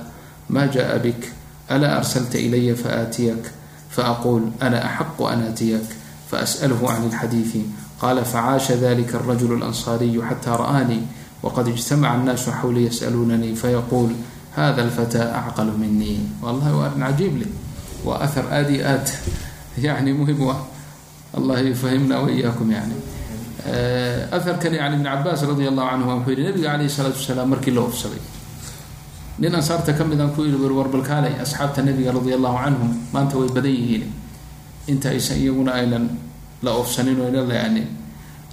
ma jaءa bik alaa arslta ilaya faatiyk faأquul ana axaqu an aatiyak faأsأlhu can اlxadiiثi qala facaasha dalika الrajul الأnصariyu xatى ra'anii wqad اجtamaca الnaasu xawli yasأluunanii fayaquul hada اlfatى acql minii wallahi waa arin cajiib leh waa ahar aada iyo aad yani muhim u ah allah yufahimna waiyaakum yani aharkan yani ibn cabaas radi allahu canhuma wuxuu yihi nabiga alayh الsalaatu wasalaam markii la ofsaday nin ansaarta ka midaan ku yihi warbalkaalay asxaabta nabiga radi allahu canhum maanta way badan yihiin. Inta aysan iyaguna aynan la ofsanin o ina yani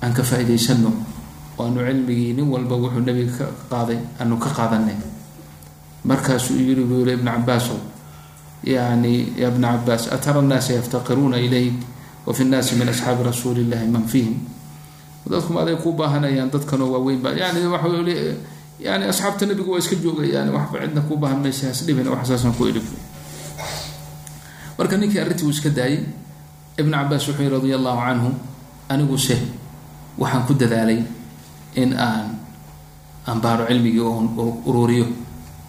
aan ka faa'idaysano waanu cilmigii nin walba wuxuu nabiga ka qaaday aanu ka qaadanay. Markaasuu yiri buu yihi ibn cabaasow yani ya bna cabaas atara nnaasa yaftaqiruuna ilayk wafi nnaasi min asxaabi rasuuli illahi man fihim dadku maaday ku baahanayaan dadkanoo waaweyn ba yani waa yani asxaabta nabigu waa iska joogayaan waxba cidna ku baahan maysa hasdhibin wax saasaan ku idhib marka ninkii arrintii uu iska daayay ibn cabaas wuxuu yihi radia allahu canhu aniguse waxaan ku dadaalay in aan ambaaro cilmigii oo ururiyo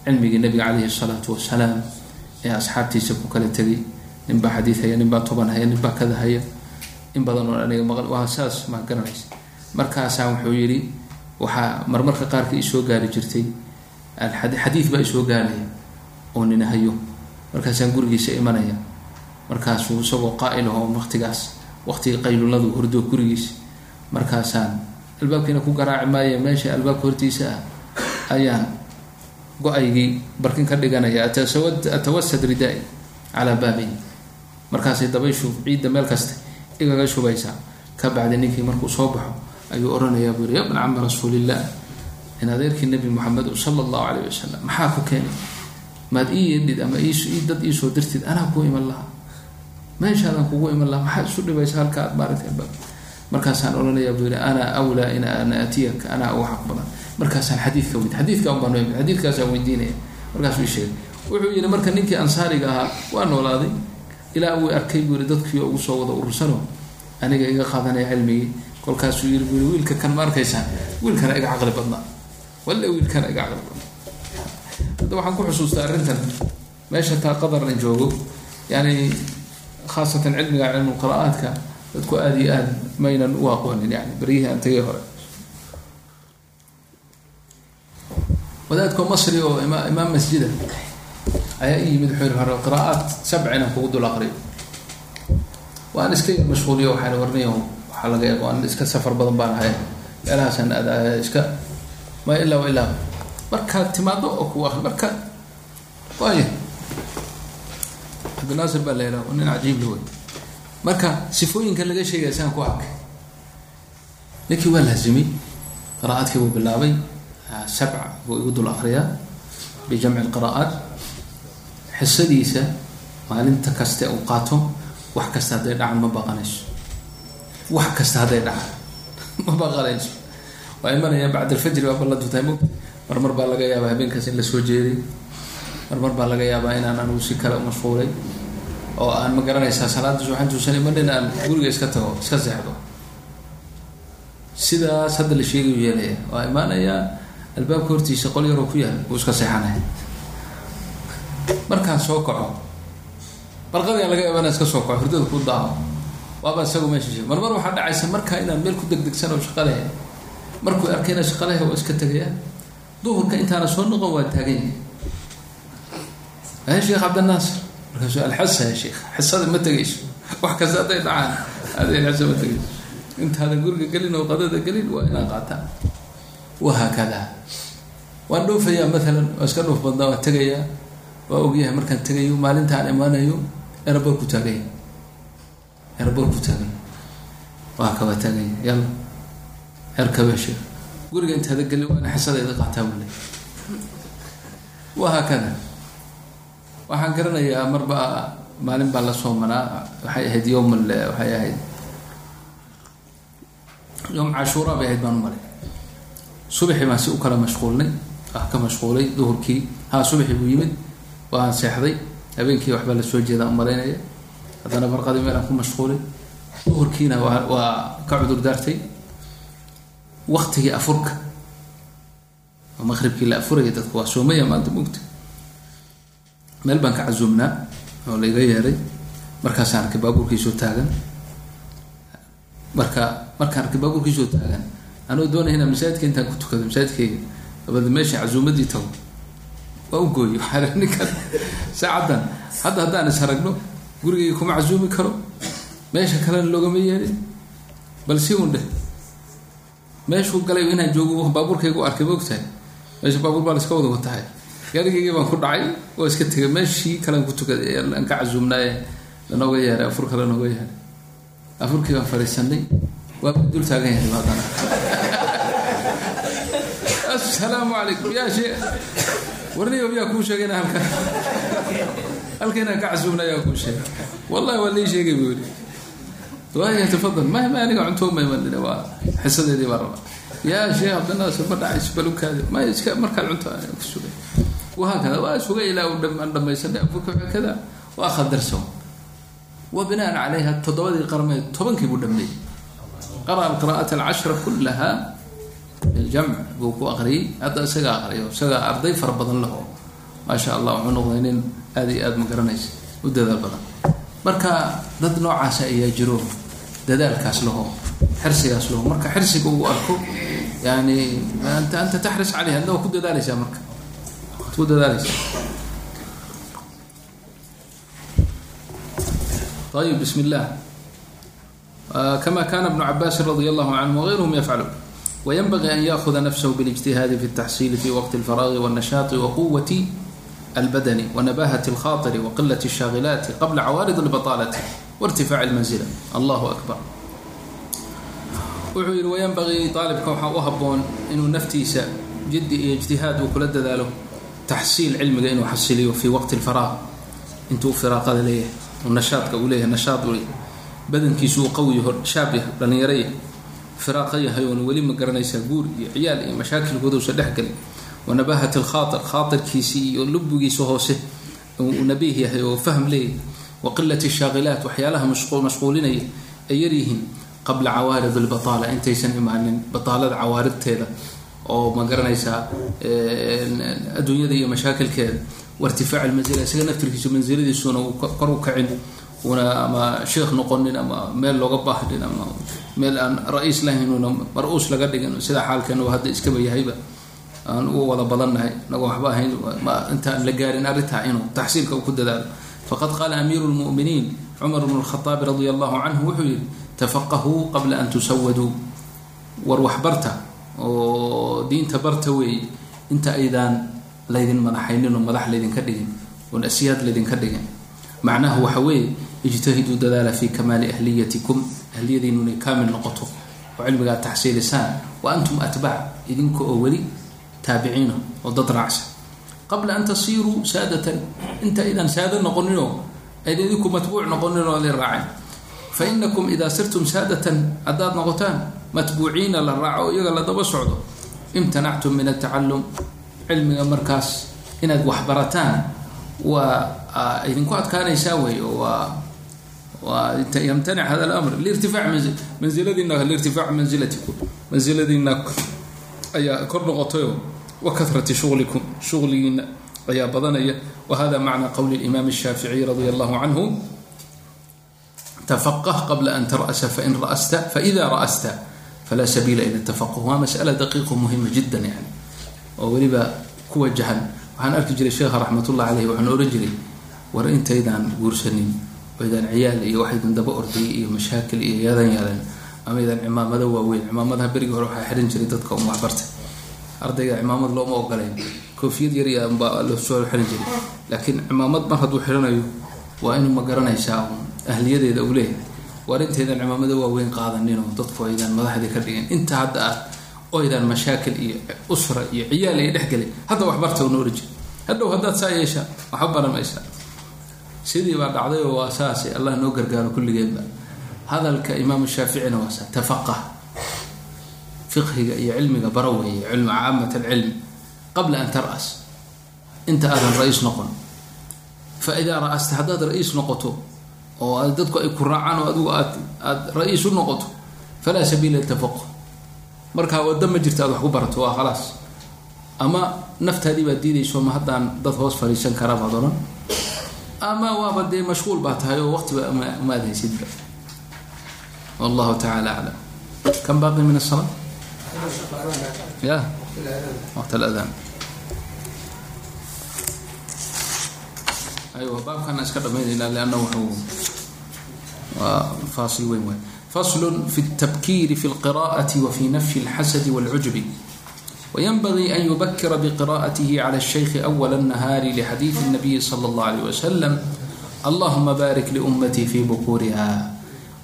cilmigii nabiga caleyhi salaatu wasalaam ee asxaabtiisa ku kala tegay ninbaa xadiid haya ninbaa toban haya ninbaa kada haya in badan oo aniga maql waa saas maa garanaysa markaasaa wuxuu yidhi waxaa marmarka qaarka isoo gaari jirtay xadiid baa isoo gaaraya oo nina hayo. Markaasaan gurigiisa imanaya. Markaasuu isagoo qaa'il ahoo waqtigaas waqtiga qayluladu hurdo gurigiisa markaasaan albaabkiina ku garaaci maaye meesha albaabka hortiisa ah ayaan go'aygii barkin ka dhiganaya atawasad ridaa-i calaa baabihi markaasay dabayshu ciidda meel kasta igaga shubaysaa. Ka bacdi ninkii markuu soo baxo ayuu odhanayaa buu yihi ya bna cami rasuulillah in adeerkii nabi moxamed sala allahu caleyh wasalam maxaa ku keenay? Maad ii yeedhid ama dad iisoo dirtid anaa ku iman lahaa. Meeshaadaan kugu iman lahaa maxaad isu dhibaysa halka aad albaab markaasaan odhanayaa buu yihi ana awlaa in an aatiyaka anaa uga xaq badan. Markaasaan xadiidka weyd xadiidka unbaan weydi xadiidkaasaan weydiinaya markaasuu sheegay. Wuxuu yihi marka ninkii ansaariga ahaa waa noolaaday. Ilaa uu arkay buu yihi dadkii ugu soo wada urursano aniga iga qaadanaya cilmigii kolkaasuu buu yihi wiilka kan ma arkaysaan? Wiilkana iga caqli badnaa walle wiilkana iga caqli badnaa hadda waxaan ku xusuustaa arrintan. Meesha taa qadarna joogo yani khaasatan cilmiga cilmu qira'aadka dadku aada iyo aada maynan u aqoonin yani beryihii aan tagay hore. Wadaadko masri oo ima imaam masjida ayaa i yimid wuxuu hore qiraa'aad sabci inaan kugu dul aqriyo. Waan iska mashquuliyo waxaan warniyo waxaa laga yaaba waan iska safar badan baan ahay. Meelahaasaan aad iska ma ilaa ilaa markaad timaado oo ku akri marka waaya cabdinaasir baa la yidhaha nin cajiib la wey. Marka sifooyinka laga sheegaya saan ku arkay. Ninkii waa laazimay qiraa'aadkii buu bilaabay sabca buu igu dul akriyaa bijamci lqira'aat xisadiisa maalinta kaste uu qaato wax kasta hadday dhacan ma baqanayso wax kasta hadday dhacan ma baqanayso waa imanayaan bacd alfajri baa ballantu tahay mugta marmar baa laga yaabaa habeenkaas in la soo jeeday. Marmar baa laga yaabaa inaan anigu si kale u mashquulay oo aan ma garanaysaa salaada subaxan tuusan imanin aan guriga iska tago iska seexdo. Sidaas hadda la sheegayu yeelaya. Waa imaanayaa albaabka hortiisa qol yaroo ku yaal uu iska seexanaya markaan soo kaco barqadiga laga yaaba inaan iska soo kaco hurdada ku daaho waaba isagu meesha marmar waxaa dhacaysa markaa inaan meel ku degdegsan oo shaqa lehe markuu arkay inaan shaqa lehe waa iska tegaya duhurka intaana soo noqon waa taagan yahay. Ya sheekh cabdinaasir markaasuu alxasa ya sheekh xisada ma tegayso wax kasta hadday dhacaan aday xisa ma tegayso intaadan guriga gelin oo qadada gelin waa inaan qaataan wahaakada waan dhoofayaa maalan waa iska dhoof badnaa waa tegayaa waa ogyahay markaan tegayo maalintaan imaanayo eraboor ku taaganya eraboor ku taaganya waa kaba taaganya yalla erkaba sheekh guriga intaada gelin waa ina xisadayda qaataa buu leey wahaakada waxaan garanayaa marba maalin baa la soomanaa waxay ahayd yowm waxay ahayd yowm cashuura bay ahayd baan u malay subaxii baan si u kala mashquulnay ah ka mashquulay duhurkii. Haa subaxii buu yimid. Waan seexday. Habeenkii waxbaa la soo jeedaa u malaynaya haddana barqadii meel aan ku mashquulay duhurkiina waa waa ka cudur daartay waktigii afurka. Oo maqribkii la afuraya dadku waa soomaya maanta mugta meel baan ka casuumnaa oo la yeeray. Markaasaan arkay baabuurkiisoo taagan. Marka markaan arkay baabuurkiisoo taagan anoo doonaya inaan masaajidka intaan ku tukado masaajidkayga. Dabada meesha casuumadii tago. Waa u gooye waxaa ninkan saacaddan. Hadda haddaan is aragno gurigayga kuma casuumi karo meesha kalena loogama yeelin bal si un dheh. Meeshuu galay inaan joogo baabuurkayga u arkay ma ogtahay? Meesha baabuur baa la iska wada watahay. Gaarigaygii baan ku dhacay waa iska tegay meeshii kalean ku tukaday aan ka casuumnaaye lanooga yeeray afurka lanooga yeeray. Afurkii baan fadhiisanay waa dul taagan yahay haddana assalaamu calaykum yaa shee warniyo yaa kuu sheegay inaa halkan halka inaan ka casuumna yaa kuu sheegay. Wallahi waa lii sheegay buu yidhi. Waaya tafadal ma ma aniga cunto ma imanina waa xisadeedii baa raba yaa sheekh cabdinaasir ma dhacays balukaadi ma iska markaad cunto ku sugay. Wahaakada waa sugay ilaa aan dhamaysanay. Afurka kada waa khadarsan wa binaan calayha toddobadii qarmeed tobankii buu dhameeyey qara alqira'ata alcashra kullaha biljamc buu ku aqriyey. Hadda isagaa aqriyo isagaa arday fara badan laho maasha allah wuxuu noqday nin aada iyo aada ma garanaysa u dadaal badan marka dad noocaasa ayaa jiro dadaalkaas laho xirsigaas laho marka xirsiga uu arko yani anta anta taxris caleyh adna waa ku dadaaleysaa marka waad ku dadaaleysaa ayib bismi illah kama kana ibnu cabaasin radi allahu canhum wغayruhum yafcaluun وينبغي أن يأخذ نفسه بالاجتهاد في التحصيل في وقت الفراغ والنشاط وقوة البدن ونباهة الخاطر وقلة الشاغلات قبل عوارض البطالة وارتفاع المنزلة الله أكبر wuxuu yidhi wayanbagii aalibka waxaa u haboon inuu naftiisa jiddi iyo ijtihaad uu kula dadaalo taxsiil cilmiga inuu xasiliyo fii waqti lfaraaq intuu firaaqada leeyahay oo nashaadka uu leeyahay nashaad u badankiisu uu qawi yaho shaab yahay dhallinyaro yahay firaaqa yahay oona weli ma garanaysaa guur iyo ciyaal iyo mashaakilkoodausa dhexgelin wanabahat lkhaair khaairkiisii iyo lubigiisa hoose uu nabiih yahay oo fahm leeyahay wa qilat shaaqilaat waxyaalaha mashquulinaya ay yaryihiin qabla cawaarid lbataala intaysan imaanin bataalada cawaaridteeda oo ma garanaysaa adduunyada iyo mashaakilkeeda wairtifaac lmanzila isaga naftirkiisu mansiladiisuna uu kor u kacin una ama sheekh noqonin ama meel looga baahdin ama meel aan ra'iis lahayn una mar-uus laga dhigin sida xaalkeenu hadda iskaba yahayba aan u wada badannahay inagoo waxba ahayn intaan la gaarin arrintaa inuu taxsiilka ku dadaalo. Faqad qaala amiiru lmu'miniin cumar bnu lkhaaabi radia allahu canhu wuxuu yihi tafaqahuu qabla an tusawaduu war waxbarta oo diinta barta weeye inta aydaan laydin madaxaynin oo madax laydinka dhigin oon asyaad laydinka dhigin. Macnahu waxa weeye ijtahiduu dadaala fi kamaali ahliyatikum ahliyadiinu inay kaamil noqoto oo cilmigaa taxsiilisaan wa antum atbaac idinka oo weli taabiciina oo dad raacsan. Qabla an tasiiruu saadatan inta aydaan saado noqoninoo aydin idinku matbuuc noqonin oo la raacin. Fa inakum idaa sirtum saadatan haddaad noqotaan matbuuciina la raaco oo iyaga la daba socdo. Imtanactum min atacallum cilmiga markaas inaad waxbarataan waa idinku adkaanaysaa wey waa yamtanic hada lamr lirtifaac manziladiina liirtifaac manzilatikum mansiladiina ayaa kor noqotayo wa karati shuglikum shugligiina ayaa badanaya wa hada macna qowli imaam الshaaficiي radi allahu canhu tafaqh qabla an tar'sa fain ra'sta faإida ra'sta falaa sabiila ila tafaqh waa masأla daqiiqo muhima jida yani oo weliba ku wajahan waxaan arki jiray sheekha raxmatullah caleyh waxaan ohan jiray war intaydaan guursanin oydaan ciyaal iyo waxaydan daba ordayay iyo mashaakil iyo yadan yadan ama ydaan cimaamado waaweyn. Cimaamadaha berigii hore waxaa xihan jiray dadka um waxbartay ardayga cimaamad looma ogolayn koofiyad yar baa la soo xihan jiray. Laakiin cimaamad mar hadduu xihanayo waa inuu ma garanaysaa ahliyadeeda uu leeyahay. War intaydan cimaamado waaweyn qaadaninoo dadku aydaan madaxdii ka dhigin. Inta hadda ah oydaan mashaakil iyo usra iyo ciyaal ay dhexgelay hadda waxbarta una ohan jiri hadhow haddaad saa yeeshaa waxba baramaysaa sidii baa dhacday oo waa saase allah noo gargaaro kulligeedba hadalka imaam shaaficina waa sa tafaqah fiqhiga iyo cilmiga bara weeye cilmi caamat alcilmi qabla an taras inta aadan ra'iis noqon. Fa idaa ra'asta haddaad ra'iis noqoto oo dadku ay ku raacaan oo adigu aad aada ra'iis u noqoto falaa sabiila litafaqu markaa waddo ma jirta aad wax ku barato waa khalaas. Ama naftaadii baad diidayso ma haddaan dad hoos fadhiisan kara baad odhan ama waaba dee mashquul baa tahay oo waqtiba ma aad haysidba wallahu taala aclam kam baqi min asalaa ya waqt aladaan aywa baabkaana iska dhamaynaynaa lanna wuxuu waa faasil weyn waay fasl fi اtabkiiri fi اlqira'aةi wa fi nafyi اlxasadi wاlcujubi وينبغي أن يبكر بقراءته على الشيخ أول النهار لحديث النبي صلى الله عليه وسلم. اللهم بارك لأمتي في بكورها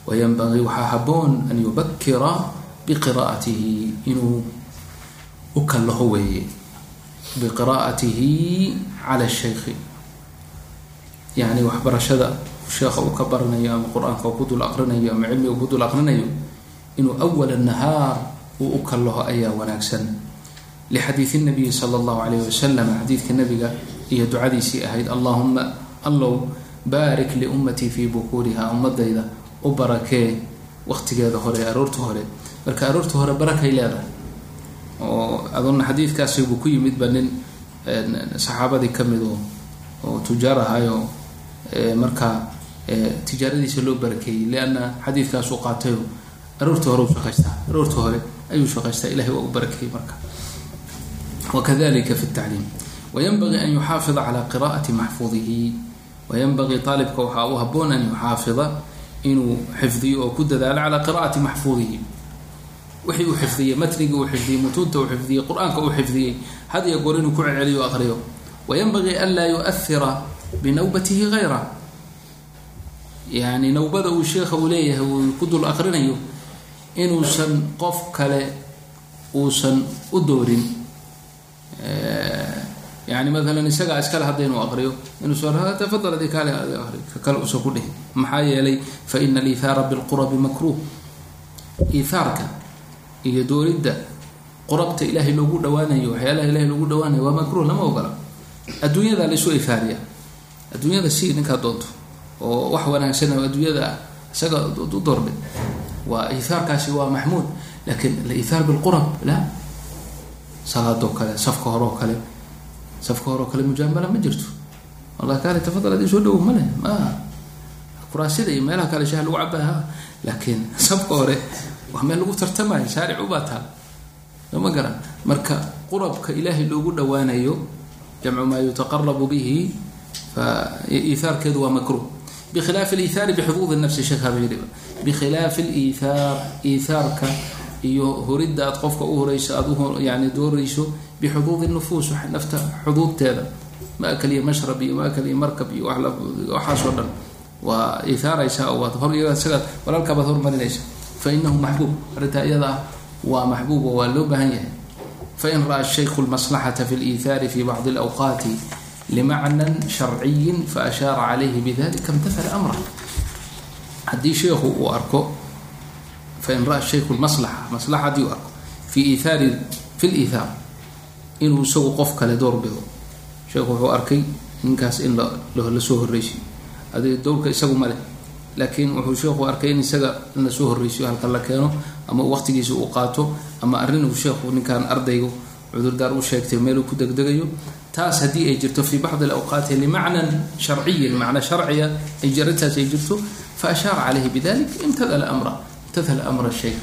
wayanbagii waxaa haboon an yubakira biqiraatihi inuu u kallaho weeye. Biqiraatihi cala shaykhi. Yani waxbarashada sheekha uu ka baranayo ama qur'aanka ku dul aqrinayo ama cilmiga ku dul aqrinayo inuu awala nahaar uu u kallaho ayaa wanaagsan. Lixadiidi nabiyi sala allahu calayh wasalam xadiidka nabiga iyo ducadiisii ahayd allahuma allow baarik liummatii fii bukuuriha ummadayda u barakee waqtigeeda hore aroorta hore. Marka aroorta hore barakay leedahay. Oo aduna xadiidkaasibuu ku yimid ba nin saxaabadii ka mid oo oo tujaar ahayo markaa tijaaradiisa loo barakeeyey lianna xadiidkaasuu qaatayo aroorta hore shaqaystaa aroorta hore ayuu shaqaystaa ilahay waa u barakeeyey marka. Wakadalika fi tacliim haboon an yuxaafida inuu xifdiyo oo ku dadaalo calaa qiraa'ati maxfuudihi wixii uu xifdiyey matnigii uu xifdiyey mutuunta uu xifdiyey qur'aanka uu xifdiyey had iyo goor inuu ku celceliyo o aqriyo. Wayanbagii an laa yuahira binawbatihi hayra yani nawbada uu sheekha uu leeyahay uu ku dul aqrinayo inuusan qof kale uusan u doorin yani maalan isagaa iskale hadda inuu aqriyo inuusan tafadal adi kaale ka kale uusan ku dhihin maxaa yeelay fa ina aliithaara bilqurabi makruh iithaarka iyo dooridda qurabta ilaahay loogu dhawaanayo waxyaalaha ilahay loogu dhawaanayo waa makruh lama ogola adduunyada laisu ihaariya adduunyada si ninkaa doonto oo wax wanaagsan adduunyada isaga u doordhay waa ihaarkaasi waa maxmuud laakiin alihaar bilqurab la salaadoo kale safka hore oo kale safka hore oo kale mujaamala ma jirto wallahi kaale tafadal adii soo dhawow male ma kuraasida iyo meelaha kale shaah lagu cabaaha laakiin safka hore waa meel lagu tartamayo shaaric ubaa taal ma garan marka qurabka ilaahay loogu dhawaanayo jamcu maa yutaqarabu bihi iihaarkeedu waa makruh bkhilaaf اliihaari bxuduud nafsi sheekh habeeriba bikhilaafi liithaar iithaarka iyo horidda aad qofka u horeyso aad yani dooreyso bixuduudi nufuus nafta xuduudteeda maakal iyo mashrab iyo maakal iyo markab iyo waxaasoo dhan waa isagaa walaalkaabaad hormarinaysa fainahu maxbuub arrintaa iyada ah waa maxbuub oo waa loo baahan yahay fain ra'a shaykhu lmaslaxata fi liithaari fi bacdi اlawqaati limacnan sharciyin faashaara calayhi bidalika imtahala amrah haddii sheekhu uu arko fain ra shaykhu lmaslaxa maslaxa haddii uu arko fi iithaari fi liithaar inuu isagu qof kale door bido. Sheekhu wuxuu arkay ninkaas in la horreysiyo adi dowrka isagu male laakiin wuxuu sheekhu arkay in isaga in la soo horreysiyo halka la keeno ama waqtigiisa uu qaato ama arrin uu sheekhu ninkan ardaygu cudurdaar u sheegtay meeluu ku degdegayo. Taas haddii ay jirto fi bacdi alawqaati limacnan sharciyin macna sharciya ay arrintaas ay jirto fa ashaara calayhi bidalik imtadala amra imtadala amra sheykh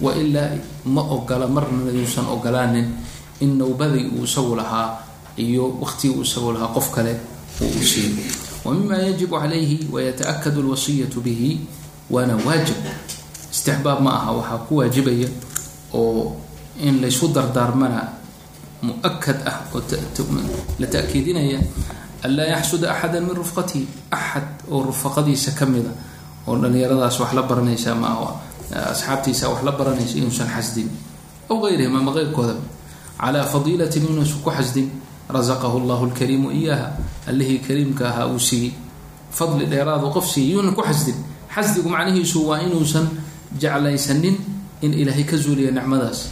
wailaa ma ogola marna yuusan ogolaanin in nawbadii uu isagu lahaa iyo waqtigii uu isagu lahaa qof kale uu u siiyo wa mima calayhi wayataakadu alwasiyatu bihi waana waajib. Istixbaab ma aha waxaa ku waajibaya oo in laysku dardaarmana muakad ah oo la ta'kiidinaya an laa yaxsuda axada min rufqatihi axad oo rufaqadiisa ka mida oo dhalinyaradaas wax la baranaysa ama asxaabtiisa wax la baranaysa inuusan xasdin aw gayrihim ama keyrkooda calaa fadiilatin inuusan ku xasdin rasaqahu llahu lkariimu iyaha allihii kariimka ahaa uu siiyey fadli dheeraadu qof siiyey yuunan ku xasdin xasdigu macnihiisu waa inuusan jeclaysanin in ilaahay ka zuuliya nicmadaas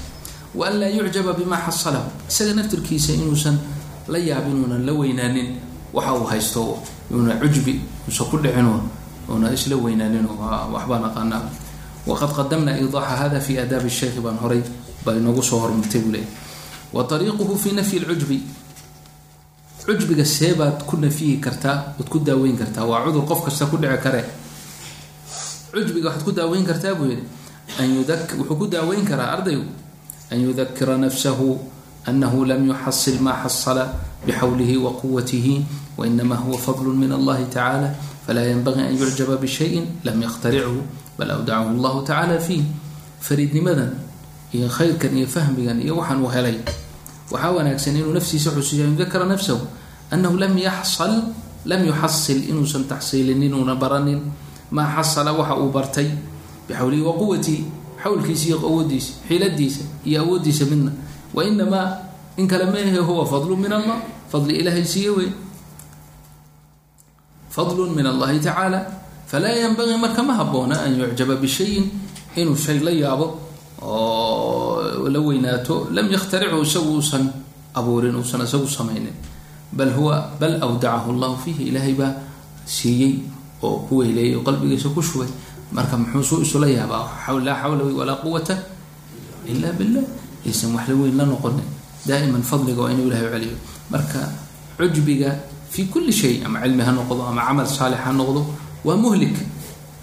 wa an laa yucjaba bima xasalahu isaga naftirkiisa inuusan la yaabin uunan la weynaanin. waxa uu haysto una cujbi. usa ku dhicino una isla weynaanin. waxbaan aqaanaa. waqad qadamna iidaaxa hada fi aadaabi sheikhi baan horay baa inoogu soo hormartay buu leeyahy wa ariiquhu fi nafyi lcujbi cujbiga seebaad ku nafyihi kartaa waad ku daaweyn kartaa waa cudur qof kasta ku dhici kare. Cujbiga waxaad ku daaweyn kartaa buu yihi an wuxuu ku daaweyn karaa ardaygu an yudakira nafsahu anahu lam yuxasil ma xasala bxawlihi wa quwatihi wainama huwa fadl min allahi tacala falaa yanbagii an yucjaba bishayin lam yakhtarichu bal awdacahu allahu tacala fiih fariidnimadan iyo khayrkan iyo fahmigan iyo waxaan uu helay waxaa wanaagsan inuu naftiisa xusuusiyo an yudakira nafsahu anahu lam yaxsal lam yuxasil inuusan taxsiilinin una baranin. Maa xasala waxa uu bartay bixawlihi wa quwatihi xawlkiisa iyo awoodiisa xiladiisa iyo awoodiisa midna. Wainamaa in kale ma ahe huwa fadlu min allah fadli ilaahay siiye wey fadlu min allahi tacaala falaa yanbagii marka ma haboona an yucjaba bishayin inuu shay la yaabo oo la weynaato lam yakhtarichu isagu uusan abuurin uusan isagu samaynin. Bal huwa bal awdacahu llahu fiihi ilaahay baa siiyey oo ku weyleeyay oo qalbigiisa ku shubay. Marka muxuusuu isula yaabaa? Laa xawla walaa quwata ila billah. Aysan wax la weyn la noqonin. Daa'iman fadliga waa inuu ilahay celiyo. Marka cujbiga fi kulli shay ama cilmi ha noqdo ama camal saalix ha noqdo waa muhlik.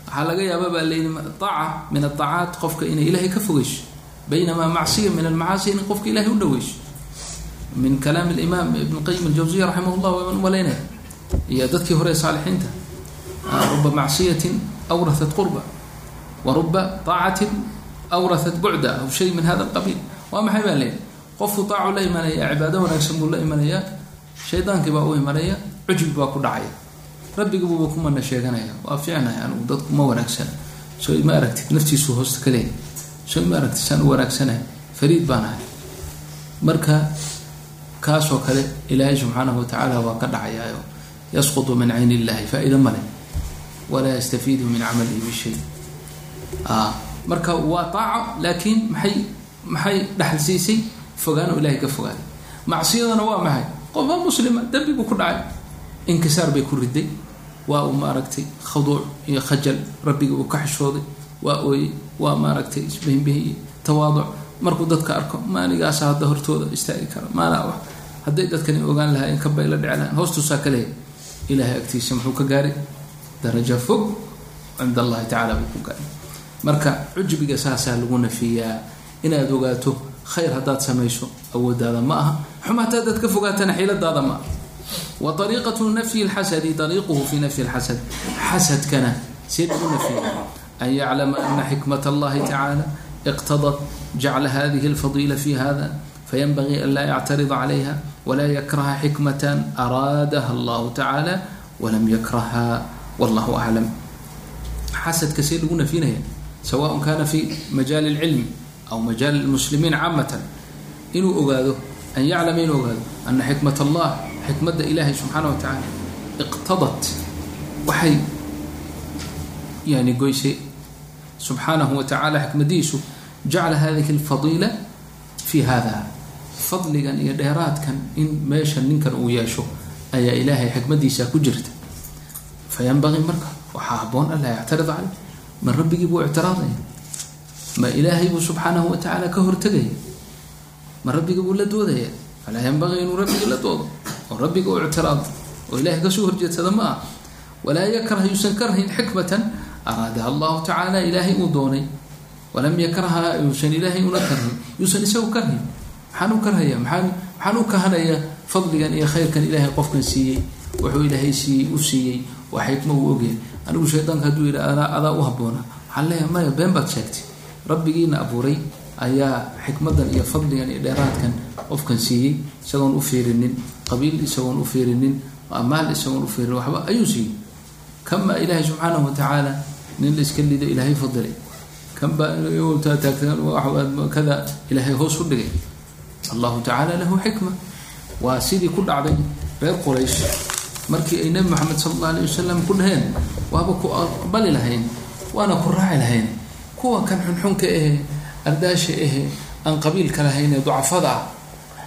Waxaa laga yaaba baa layidhi aaca min aacaat qofka inay ilaahay ka fogeyso baynamaa macsiya min almacaasi inay qofka ilahay u dhaweyso min kalaam alimaam ibn qayim aljawsiya raximah llah waan u malaynaya iyo dadkii hore saalixiinta ruba macsiyatin awrahat qurba wa ruba aacatin awrahat bucda aw shay min hada alqabiil waa maxay baa leeyahy qofku aacu la imanaya cibaado wanaagsan buu la imanayaa shaydaankii baa u imanaya cujbi baa ku dhacaya rabbigububa ku mana sheeganaya waa fiicnahay anigu dadku ma wanaagsana soo ma aragtid naftiisu hoosta ka leeyahy soo ma aragtid saan u wanaagsanahay fariid baan ahay. Marka kaasoo kale ilaahay subxaanahu watacaala waa ka dhacayaayo yasqutu min cayn illahi faa-ida male walaa yastafiidu min camalihi bishay marka waa taaco laakiin maxay maxay dhaxal siisay fogaano ilahay ka fogaaday macsiyadana waa maxay? Qofaa muslima dembi buu ku dhacay. Inkisaar bay ku riday. Waa uu maaragtay khaduuc iyo khajal rabbiga uu ka xishooday waa ooyey waa maaragtay isbihimbihiy tawaaduc. Markuu dadka arko maanigaasa hadda hortooda istaagi kara maanaa wax hadday dadkani ogaan lahaa in kabay la hoostuusaa ka ilaahay agtiisa muxuu ka gaaray. Darajo fog cind allahi tacala buu ku gaaray. Marka cujbiga saasaa lagu nafiyaa. Inaad ogaato khayr haddaad samayso awoodaada ma aha. Xumaata haddaad ka fogaatana xiiladaada ma aha. Wa ariiqatu nafyi lxasadi ariiquhu fi nafyi lxasad xasadkana see lagu nafya an yaclama ana xikmat allahi tacaala iqtadat jacla hadihi alfadiila fi hada fayanbagii an laa yactarida calayha walaa yakraha xikmatan araadaha allahu tacaala walam yakraha wallahu aclam xasadka see lagu nafinaya sawaء kana fi majaali اlcilmi aw majaali lmuslimiin caamatan inuu ogaado an yaclama inuu ogaado ana xikmat allah xikmadda ilaahay subxaana wa tacaala iqtadat waxay yani goysay subxaanahu wa tacala xikmadiisu jacla hadihi alfadiila fi hada fadligan iyo dheeraadkan in meesha ninkan uu yeesho ayaa ilaahay xikmadiisa ku jirta. Fayanbagii marka waxaa haboon an laa yactarid caleyh ma rabbigii buu ictiraadaya? Ma ilaahay buu subxaanahu wa tacaala ka hortegaya ma rabbigii buu la doodaya? Falaa yanbagii inuu rabbigii la doodo? Oo rabbiga u ictiraado? Oo ilahay ka soo horjeedsada ma ah walaa yakrah yuusan karhayn xikmatan araadaha allahu tacaala ilaahay uu doonay walam yakraha yuusan ilaahay una karhayn yuusan isagu karhayn maxaan u karhaya maaan maxaan u kahanaya fadligan iyo khayrkan ilaahay qofkan siiyey wuxuu ilaahay siiyey u siiyey waa xikma uu ogyahay anigu shaydaanka hadduu yidhi adaa u haboona waxaan leeyahay maya been baad sheegtay rabbigiina abuuray ayaa xikmadan iyo fadligan iyo dheeraadkan qofkan siiyey isagoon u fiirinin qabiil isagoon u fiirinin maal isagoon u fiirinin waxba ayuu siiyey kanbaa ilaahay subxaanahu watacaala nin la iska lido ilaahay fadilay. Kanbaa kada ilaahay hoos u dhigay. Allahu tacaala lahu xikma waa sidii ku dhacday reer quraysh. Markii ay nebi moxamed sala alla alayh wasalam ku dhaheen waaba ku aqbali lahayn waana ku raaci lahayn. Kuwa kan xunxunka ahe ardaasha ahe aan qabiilka lahayn ee ducafada ah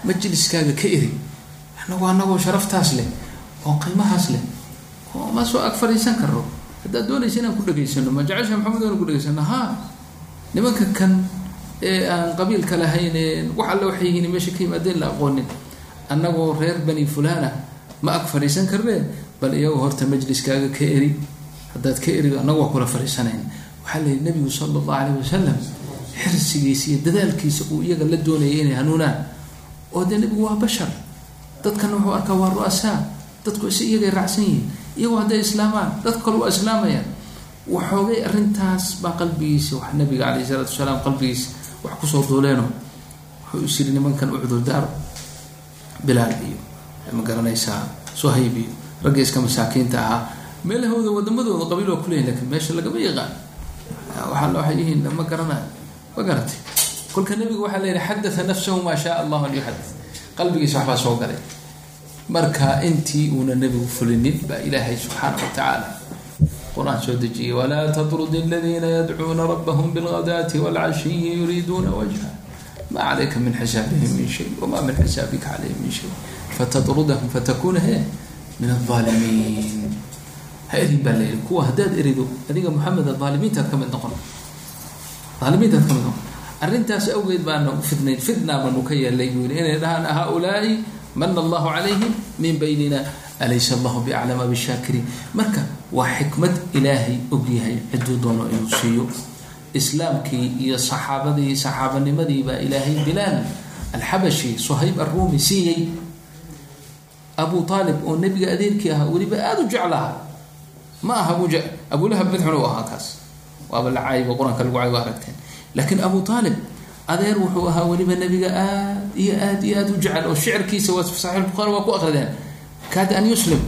majliskaaga ka eri anagu anagoo sharaftaas leh oo qiimahaas leh. Ma soo ag fadhiisan karo haddaad doonaysa inaan ku dhegaysano ma jecesha maxamed inaan ku dhegaysano ha nimanka kan ee aan qabiilka lahayn wax alle waxay yihiin meesha ka yimaadeen la aqoonin. Annagoo reer bani fulana ma ag fadhiisan karnee bal iyago horta majliskaaga ka eri. Haddaad ka erido annagu waa kula fadhiisanayn. Waxaa la yihi nabigu sala allahu alayh wasalam xirsigiisa iyo dadaalkiisa uu iyaga la doonayay inay hanuunaan. Oo dee nebigu waa bashar. Dadkana wuxuu arkaa waa ru-asaa. Dadku is iyagay raacsan yihiin iyagoo hadday islaamaan. Dadka kale waa islaamayaan. Waxoogay arrintaas baa qalbigiisa wax nabiga calayh isalaatu wasalaam qalbigiisa wax ku soo duuleeno. Wuxuu is yiri nimankan u cudurdaaro bilaal iyo ma garanaysaa suhayb iyo ragga iska masaakiinta ahaa. Meelahooda wadamadooda qabiil waa kuleeyahin laakiin meesha lagama yaqaan. Waxaa waxay yihiin ma garanayo ma garatay kolka nabigu waxaa yihi xadatha nafsahu maa shaa allahu an yuxadith qalbigiisa waxbaa soo galay marka intii uuna nabigu fulinin baa ilaahay subxaana wa tacaala qur'aan soo dejiyay walaa tatrud aladiina yadcuuna rabbahum bilghadaati wاlcashiyi yuriiduuna wajha. Ma calayka min xisaabihim min shay wama min xisaabika calayhim min shay. Fatatrudahum fatakuna he min alaalimiin ha erin baa layihi kuwa haddaad erido adiga moxamed aalimiintaad ka mid noqon. Aalimiintaad ka noqon. Arrintaas awgeed baana fidnayn fidnaa baanu ka yeelay buu yii inay dhahaan haulaai mana allahu calayhim min baynina alaysa allahu biaclama bishaakiriin marka waa xikmad ilaahay ogyahay ciduu doono inuu siiyo. Islaamkii iyo saxaabadii saxaabanimadii ilaahay bilaal alxabashi suhayb arruumi siiyey. Abu aalib oo nebiga adeerkii ahaa weliba aada u jeclaha ma aha abu abulahab mid xun u ahaa kaas. Waaba la caayba qur'aanka lagu cayba aragteen. Laakiin abu aalib adeer wuxuu ahaa weliba nabiga aad iyo aad iyo aad u jecel oo shicirkiisa waa saxiix buhaari waa ku akrideen kaada an yuslim.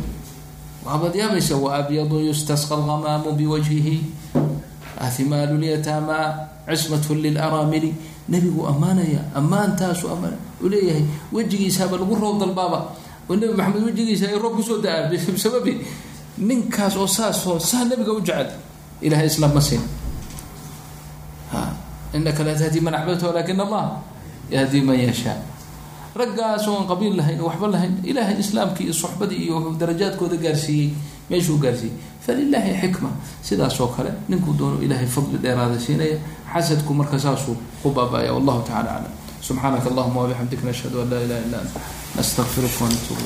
Waabaad yaabaysa waabyadu yustasqa algamaamu biwajhihi ahimaalu lyataama cismatu lilaramili. Nebigu ammaanaya ammaantaasu ammaan uu leeyahay wejigiisaaba lagu roob dalbaaba. Oo nebi maxamed wejigiisa ay roob ku soo da'aa bisababi ninkaas oo saasoo saa nabiga u jecel ilahay islaam ma siin inaka laa tahdi man axbabta walakin allah yahdi man yashaa raggaas oon qabiil lahayn waxba lahayn ilaahay islaamkii iyo soxbadii iyo wuxuu darajaadkooda gaarsiiyey meeshuu gaarsiiyey falilaahi xikma sidaas oo kale ninkuu doono ilaahay fadli dheeraada siinaya xasadku marka saasuu ku baaba-aya wallahu tacala aclam subxaanaka allahuma wabixamdik nashhadu an laa ilaha illa anta nastaqfiruka wanatuub